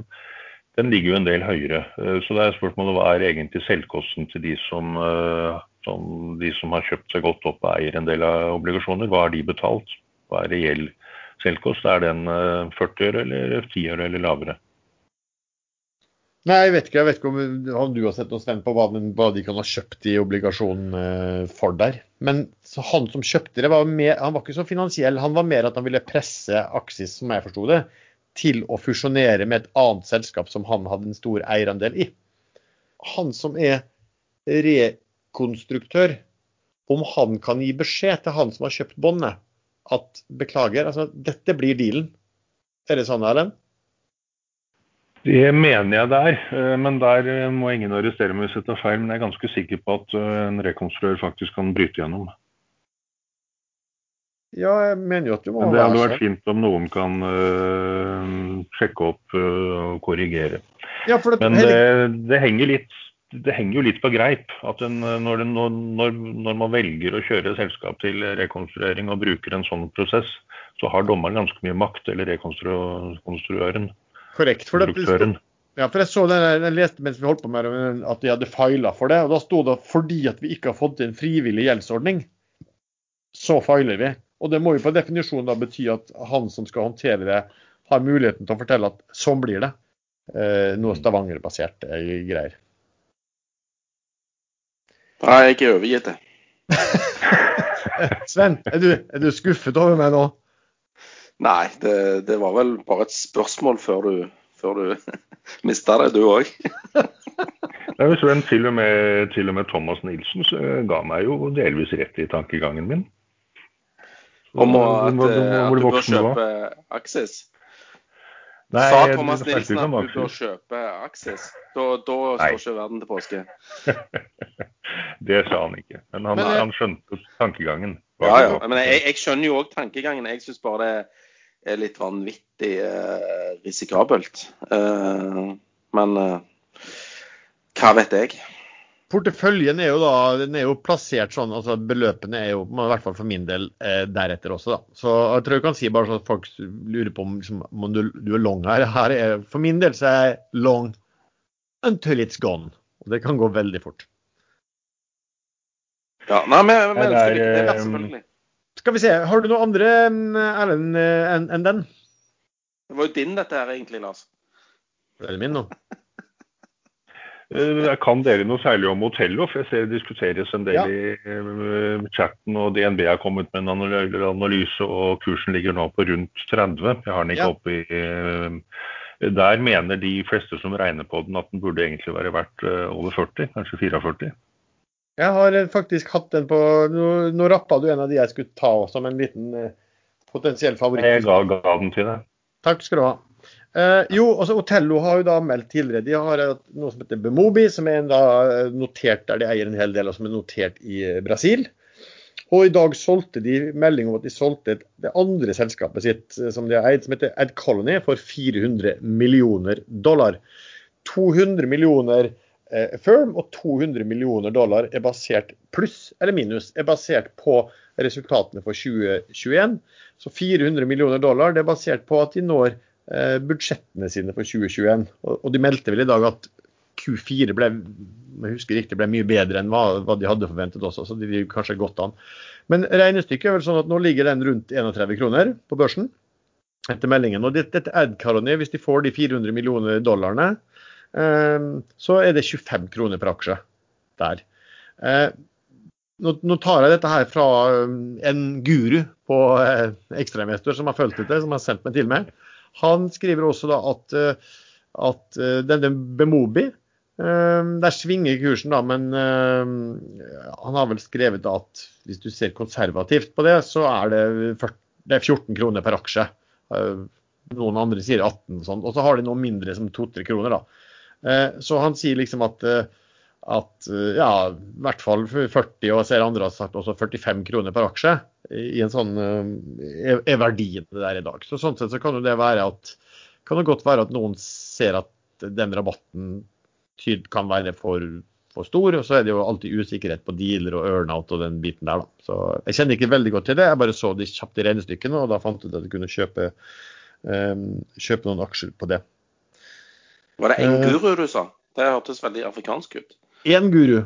den ligger jo en del høyere. Eh, Så det er spørsmålet hva er egentlig selvkosten til de som, eh, som, de som har kjøpt seg godt opp og eier en del av obligasjoner. Hva har de betalt? Hva er reell selvkost? Er den eh, 40 øre eller 10 øre eller lavere? Nei, jeg vet ikke, jeg vet ikke om, om du har sett noe Sven, på hva, de kan ha kjøpt i obligasjonen for der. Men han som kjøpte det, var mer, han var ikke så finansiell. Han var mer at han ville presse Aksis, som jeg forsto det, til å fusjonere med et annet selskap som han hadde en stor eierandel i. Han som er rekonstruktør, om han kan gi beskjed til han som har kjøpt båndet, at beklager, altså dette blir dealen. Er det sånn, Erlend? Det mener jeg det er, eh, men der eh, må ingen arrestere meg hvis jeg tar feil. Men jeg er ganske sikker på at eh, en rekonstruør faktisk kan bryte gjennom. Ja, jeg mener jo at du må Men det hadde vært fint om noen kan øh, sjekke opp øh, og korrigere. Ja, for det, Men det, det, henger litt, det henger jo litt på greip at en, når, når, når man velger å kjøre selskap til rekonstruering og bruker en sånn prosess, så har dommeren ganske mye makt, eller rekonstruøren, korrekt. For det, ja, for jeg så den, jeg leste mens vi holdt på med det, at de hadde feila for det. og Da sto det at fordi at vi ikke har fått til en frivillig gjeldsordning, så feiler vi. Og det må jo på definisjon da bety at han som skal håndtere det, har muligheten til å fortelle at sånn blir det. Eh, noe Stavanger-basert eh, greier. Nei, jeg er overgitt det. Sven, er du, er du skuffet over meg nå? Nei, det, det var vel bare et spørsmål før du, før du mista det, du òg. Nei, Sven, til og, med, til og med Thomas Nilsen så ga meg jo delvis rett i tankegangen min. Om å- at, hvor- eh, at du bør du kjøpe Axis. Nei, Sa Thomas Nilsen at du bør kjøpe Axis? Da, da står ikke verden til påske. Det sa han ikke. Men han, Men, eh, han skjønte tankegangen. Ja, ja. Men jeg, jeg skjønner jo òg tankegangen. Jeg syns bare det er litt vanvittig eh, risikabelt. Eh, men eh, hva vet jeg? Porteføljen er jo da den er jo plassert sånn, altså beløpene er jo i hvert fall for min del eh, deretter også. da. Så jeg tror jeg kan si bare sånn at folk lurer på om, liksom, om du, du er long her. her er, for min del så er jeg long until it's gone. Og det kan gå veldig fort. Ja, nei, men, Nei, det er, eh, selvfølgelig. Skal vi se, har du noe andre mm, Erlend, eh, enn en den? Det var jo din dette her egentlig, Lars. Er det min nå? Jeg Kan dere noe særlig om Otello? For jeg ser det diskuteres en del Ja. i eh, chatten, og DNB har kommet med en analyse, og kursen ligger nå på rundt 30. Jeg har den ikke Ja. oppe i eh, Der mener de fleste som regner på den, at den burde egentlig være verdt eh, over 40, kanskje 44. Jeg har eh, faktisk hatt den på Nå, nå rappa du en av de jeg skulle ta som en liten eh, potensiell favoritt. Jeg ga, ga den til deg. Takk skal du ha. Eh, jo, altså Otello har jo da meldt tidligere. De har noe som heter Bemobi, som er en da eh, notert der de eier en hel del, og som er notert i Brasil. Og i dag solgte de melding om at de solgte det andre selskapet sitt som de har eid, som heter Ad Colony, for 400 millioner dollar. 200 millioner eh, firm og 200 millioner dollar er basert pluss eller minus er basert på resultatene for 2021. Så 400 millioner dollar det er basert på at de når eh, budsjettene sine for 2021. Og, de meldte vel i dag at Q4 ble jeg husker riktig, ble mye bedre enn hva, hva de hadde forventet også, så de ligger kanskje godt an. Men regnestykket er vel sånn at nå ligger den rundt 31 kroner på børsen etter meldingen. Og dette, ad-karoni, hvis de får de 400 millioner dollarene, eh, så er det 25 kroner per aksje der. Eh, nå, tar jeg dette her fra eh, en guru på eh, som har fulgt dette, som har sendt meg til meg. Han skriver også da at, eh, at denne Bemobi eh, Der svinger kursen, da, men eh, han har vel skrevet at hvis du ser konservativt på det, så er det, 40, det er 14 kroner per aksje. Noen andre sier 18 og sånn. Og så har de noe mindre som 2-3 kroner, da. Eh, Så han sier liksom at eh, at eh, ja, i hvert fall 40, og jeg ser andre har sagt også 45 kroner per aksje i en sånn er- er verdien det der i dag. Så sånn sett så kan det være at kan det godt være at noen ser at den rabatten kan være for, for stor, og så er det jo alltid usikkerhet på dealer og earnout og den biten der, da. Så jeg kjenner ikke veldig godt til det, jeg bare så de kjapt i regnestykkene, og da fant jeg ut at jeg kunne kjøpe, um, kjøpe noen aksjer på det. Var det en guru du sa? Det hørtes veldig afrikansk ut. Én guru.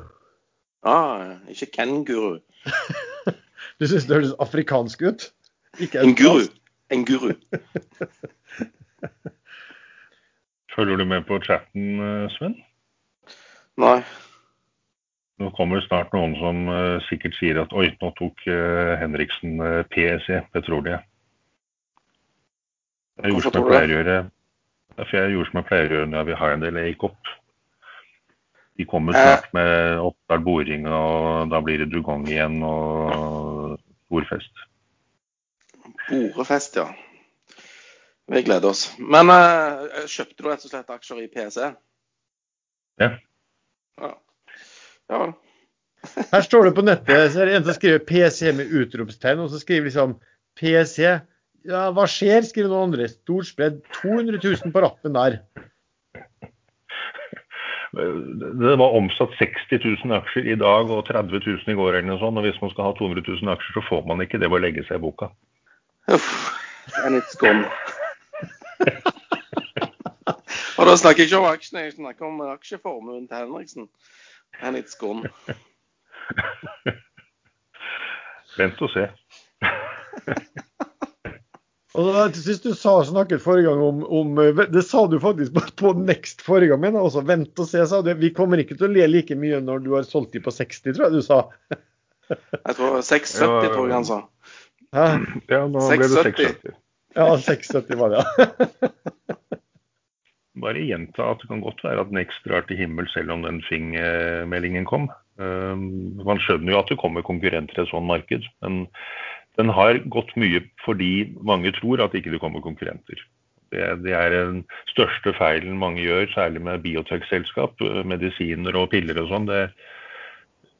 Ah, ikke kenguru. Du syns det høres afrikansk ut? Ikke guru. En guru. Følger du med på chatten, eh, Sven? Nei. Nå kommer det snart noen som eh, sikkert sier at oi, nå tok eh, Henriksen uh, PSE, Petroleum. Jeg gjorde Hvorfor som jeg tror du pleier å gjøre. Ja, For jeg gjorde som jeg pleier å gjøre når vi har en del gikk opp. De kommer Eh. snart med oppstart boring, og da blir det dugong igjen og bordfest. Borefest, ja. Vi gleder oss. Men uh, kjøpte du rett og slett aksjer i PC? Ja. Ja. ja. Her står det på nettet, så er det en som skriver PC med utropstegn, og så skriver liksom PC. Ja, hva skjer, skriver noen andre. Stort spredd. 200 000 på rappen der. Det var omsatt 60 000 aksjer i dag og 30 000 i går eller noe sånt. Og hvis man skal ha 200 000 aksjer, så får man ikke det ved å legge seg i boka. Uff. And it's gone. Og da snakker jeg ikke om aksjene, jeg snakker om aksjeformuen til Henriksen. And it's gone. Vent og se. Og da, jeg synes du sa snakket forrige gang om, om Det sa du faktisk på, på Next forrige gang, men også vent og se, sa du. Vi kommer ikke til å le like mye når du har solgt de på 60, tror jeg du sa. Jeg tror 670, tror jeg han sa. Hæ? Ja, nå ble det 670. 670. Ja, 670 var det, ja. bare gjenta at det kan godt være at Next drar til himmel selv om den Fing-meldingen kom. Man skjønner jo at det kommer konkurrenter i et sånt marked, men den har gått mye fordi mange tror at ikke det kommer konkurrenter. Det, det er den største feilen mange gjør, særlig med biotech-selskap, medisiner og piller og sånn.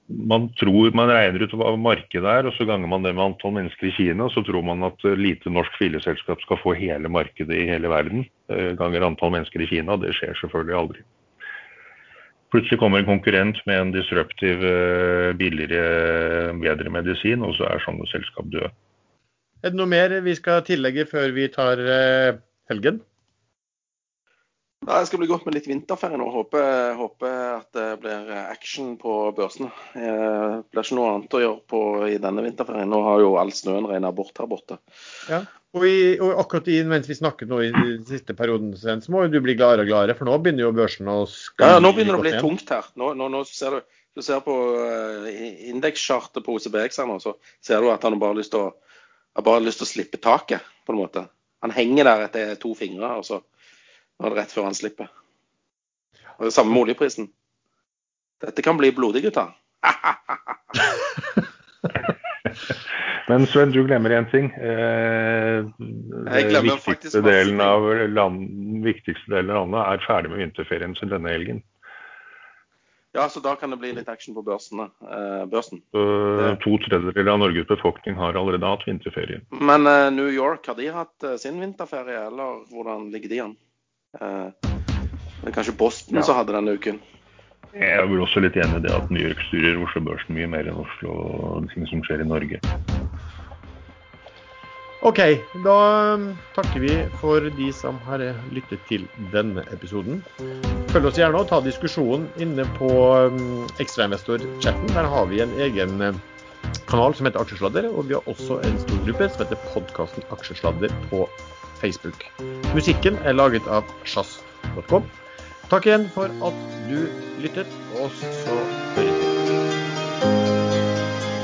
Man tror man regner ut hva markedet er, og så ganger man det med antall mennesker i Kina. Så tror man at lite norsk filleselskap skal få hele markedet i hele verden. Ganger antall mennesker i Kina. Det skjer selvfølgelig aldri. Plutselig kommer en konkurrent med en disruptiv, billigere, bedre medisin, og så er sånne selskap døde. Er det noe mer vi skal tillegge før vi tar helgen? Nei, Det skal bli godt med litt vinterferie nå. Håper, håper at det blir action på børsene. Det blir ikke noe annet å gjøre på i denne vinterferien. Nå har jo all snøen regna bort her borte. Ja, og, i, og akkurat i, mens vi snakket nå i den siste perioden, så må du bli gladere og gladere, for nå begynner jo børsen å Ja, nå begynner det å bli tungt her. Nå, nå, nå ser du, du ser på uh, indekschartet på OCBX her nå, så ser du at han bare har lyst til å, har bare lyst til å slippe taket, på en måte. Han henger der etter to fingre, og så rett før han slipper. Og det samme med oljeprisen. Dette kan bli blodig, gutta. Men Sven, du glemmer én ting. Eh, den viktigste delen, av land, viktigste delen av landet er ferdig med vinterferien sin denne helgen. Ja, så da kan det bli litt action på børsene, eh, børsen. Så, to tredjedeler av Norges befolkning har allerede hatt vinterferie. Men eh, New York, har de hatt eh, sin vinterferie, eller hvordan ligger de an? Eh, det er kanskje Boston ja. som hadde denne uken? Jeg er også litt enig i det at New York styrer Oslo-børsen mye mer enn Oslo og ting som skjer i Norge. OK, da um, takker vi for de som har lyttet til denne episoden. Følg oss gjerne og ta diskusjonen inne på um, ekstrainvestor-chatten. Der har vi en egen um, kanal som heter Aksjesladder, og vi har også en stor gruppe som heter podkasten Aksjesladder på Facebook. Musikken er laget av sjazz.com. Takk igjen for at du lyttet, og så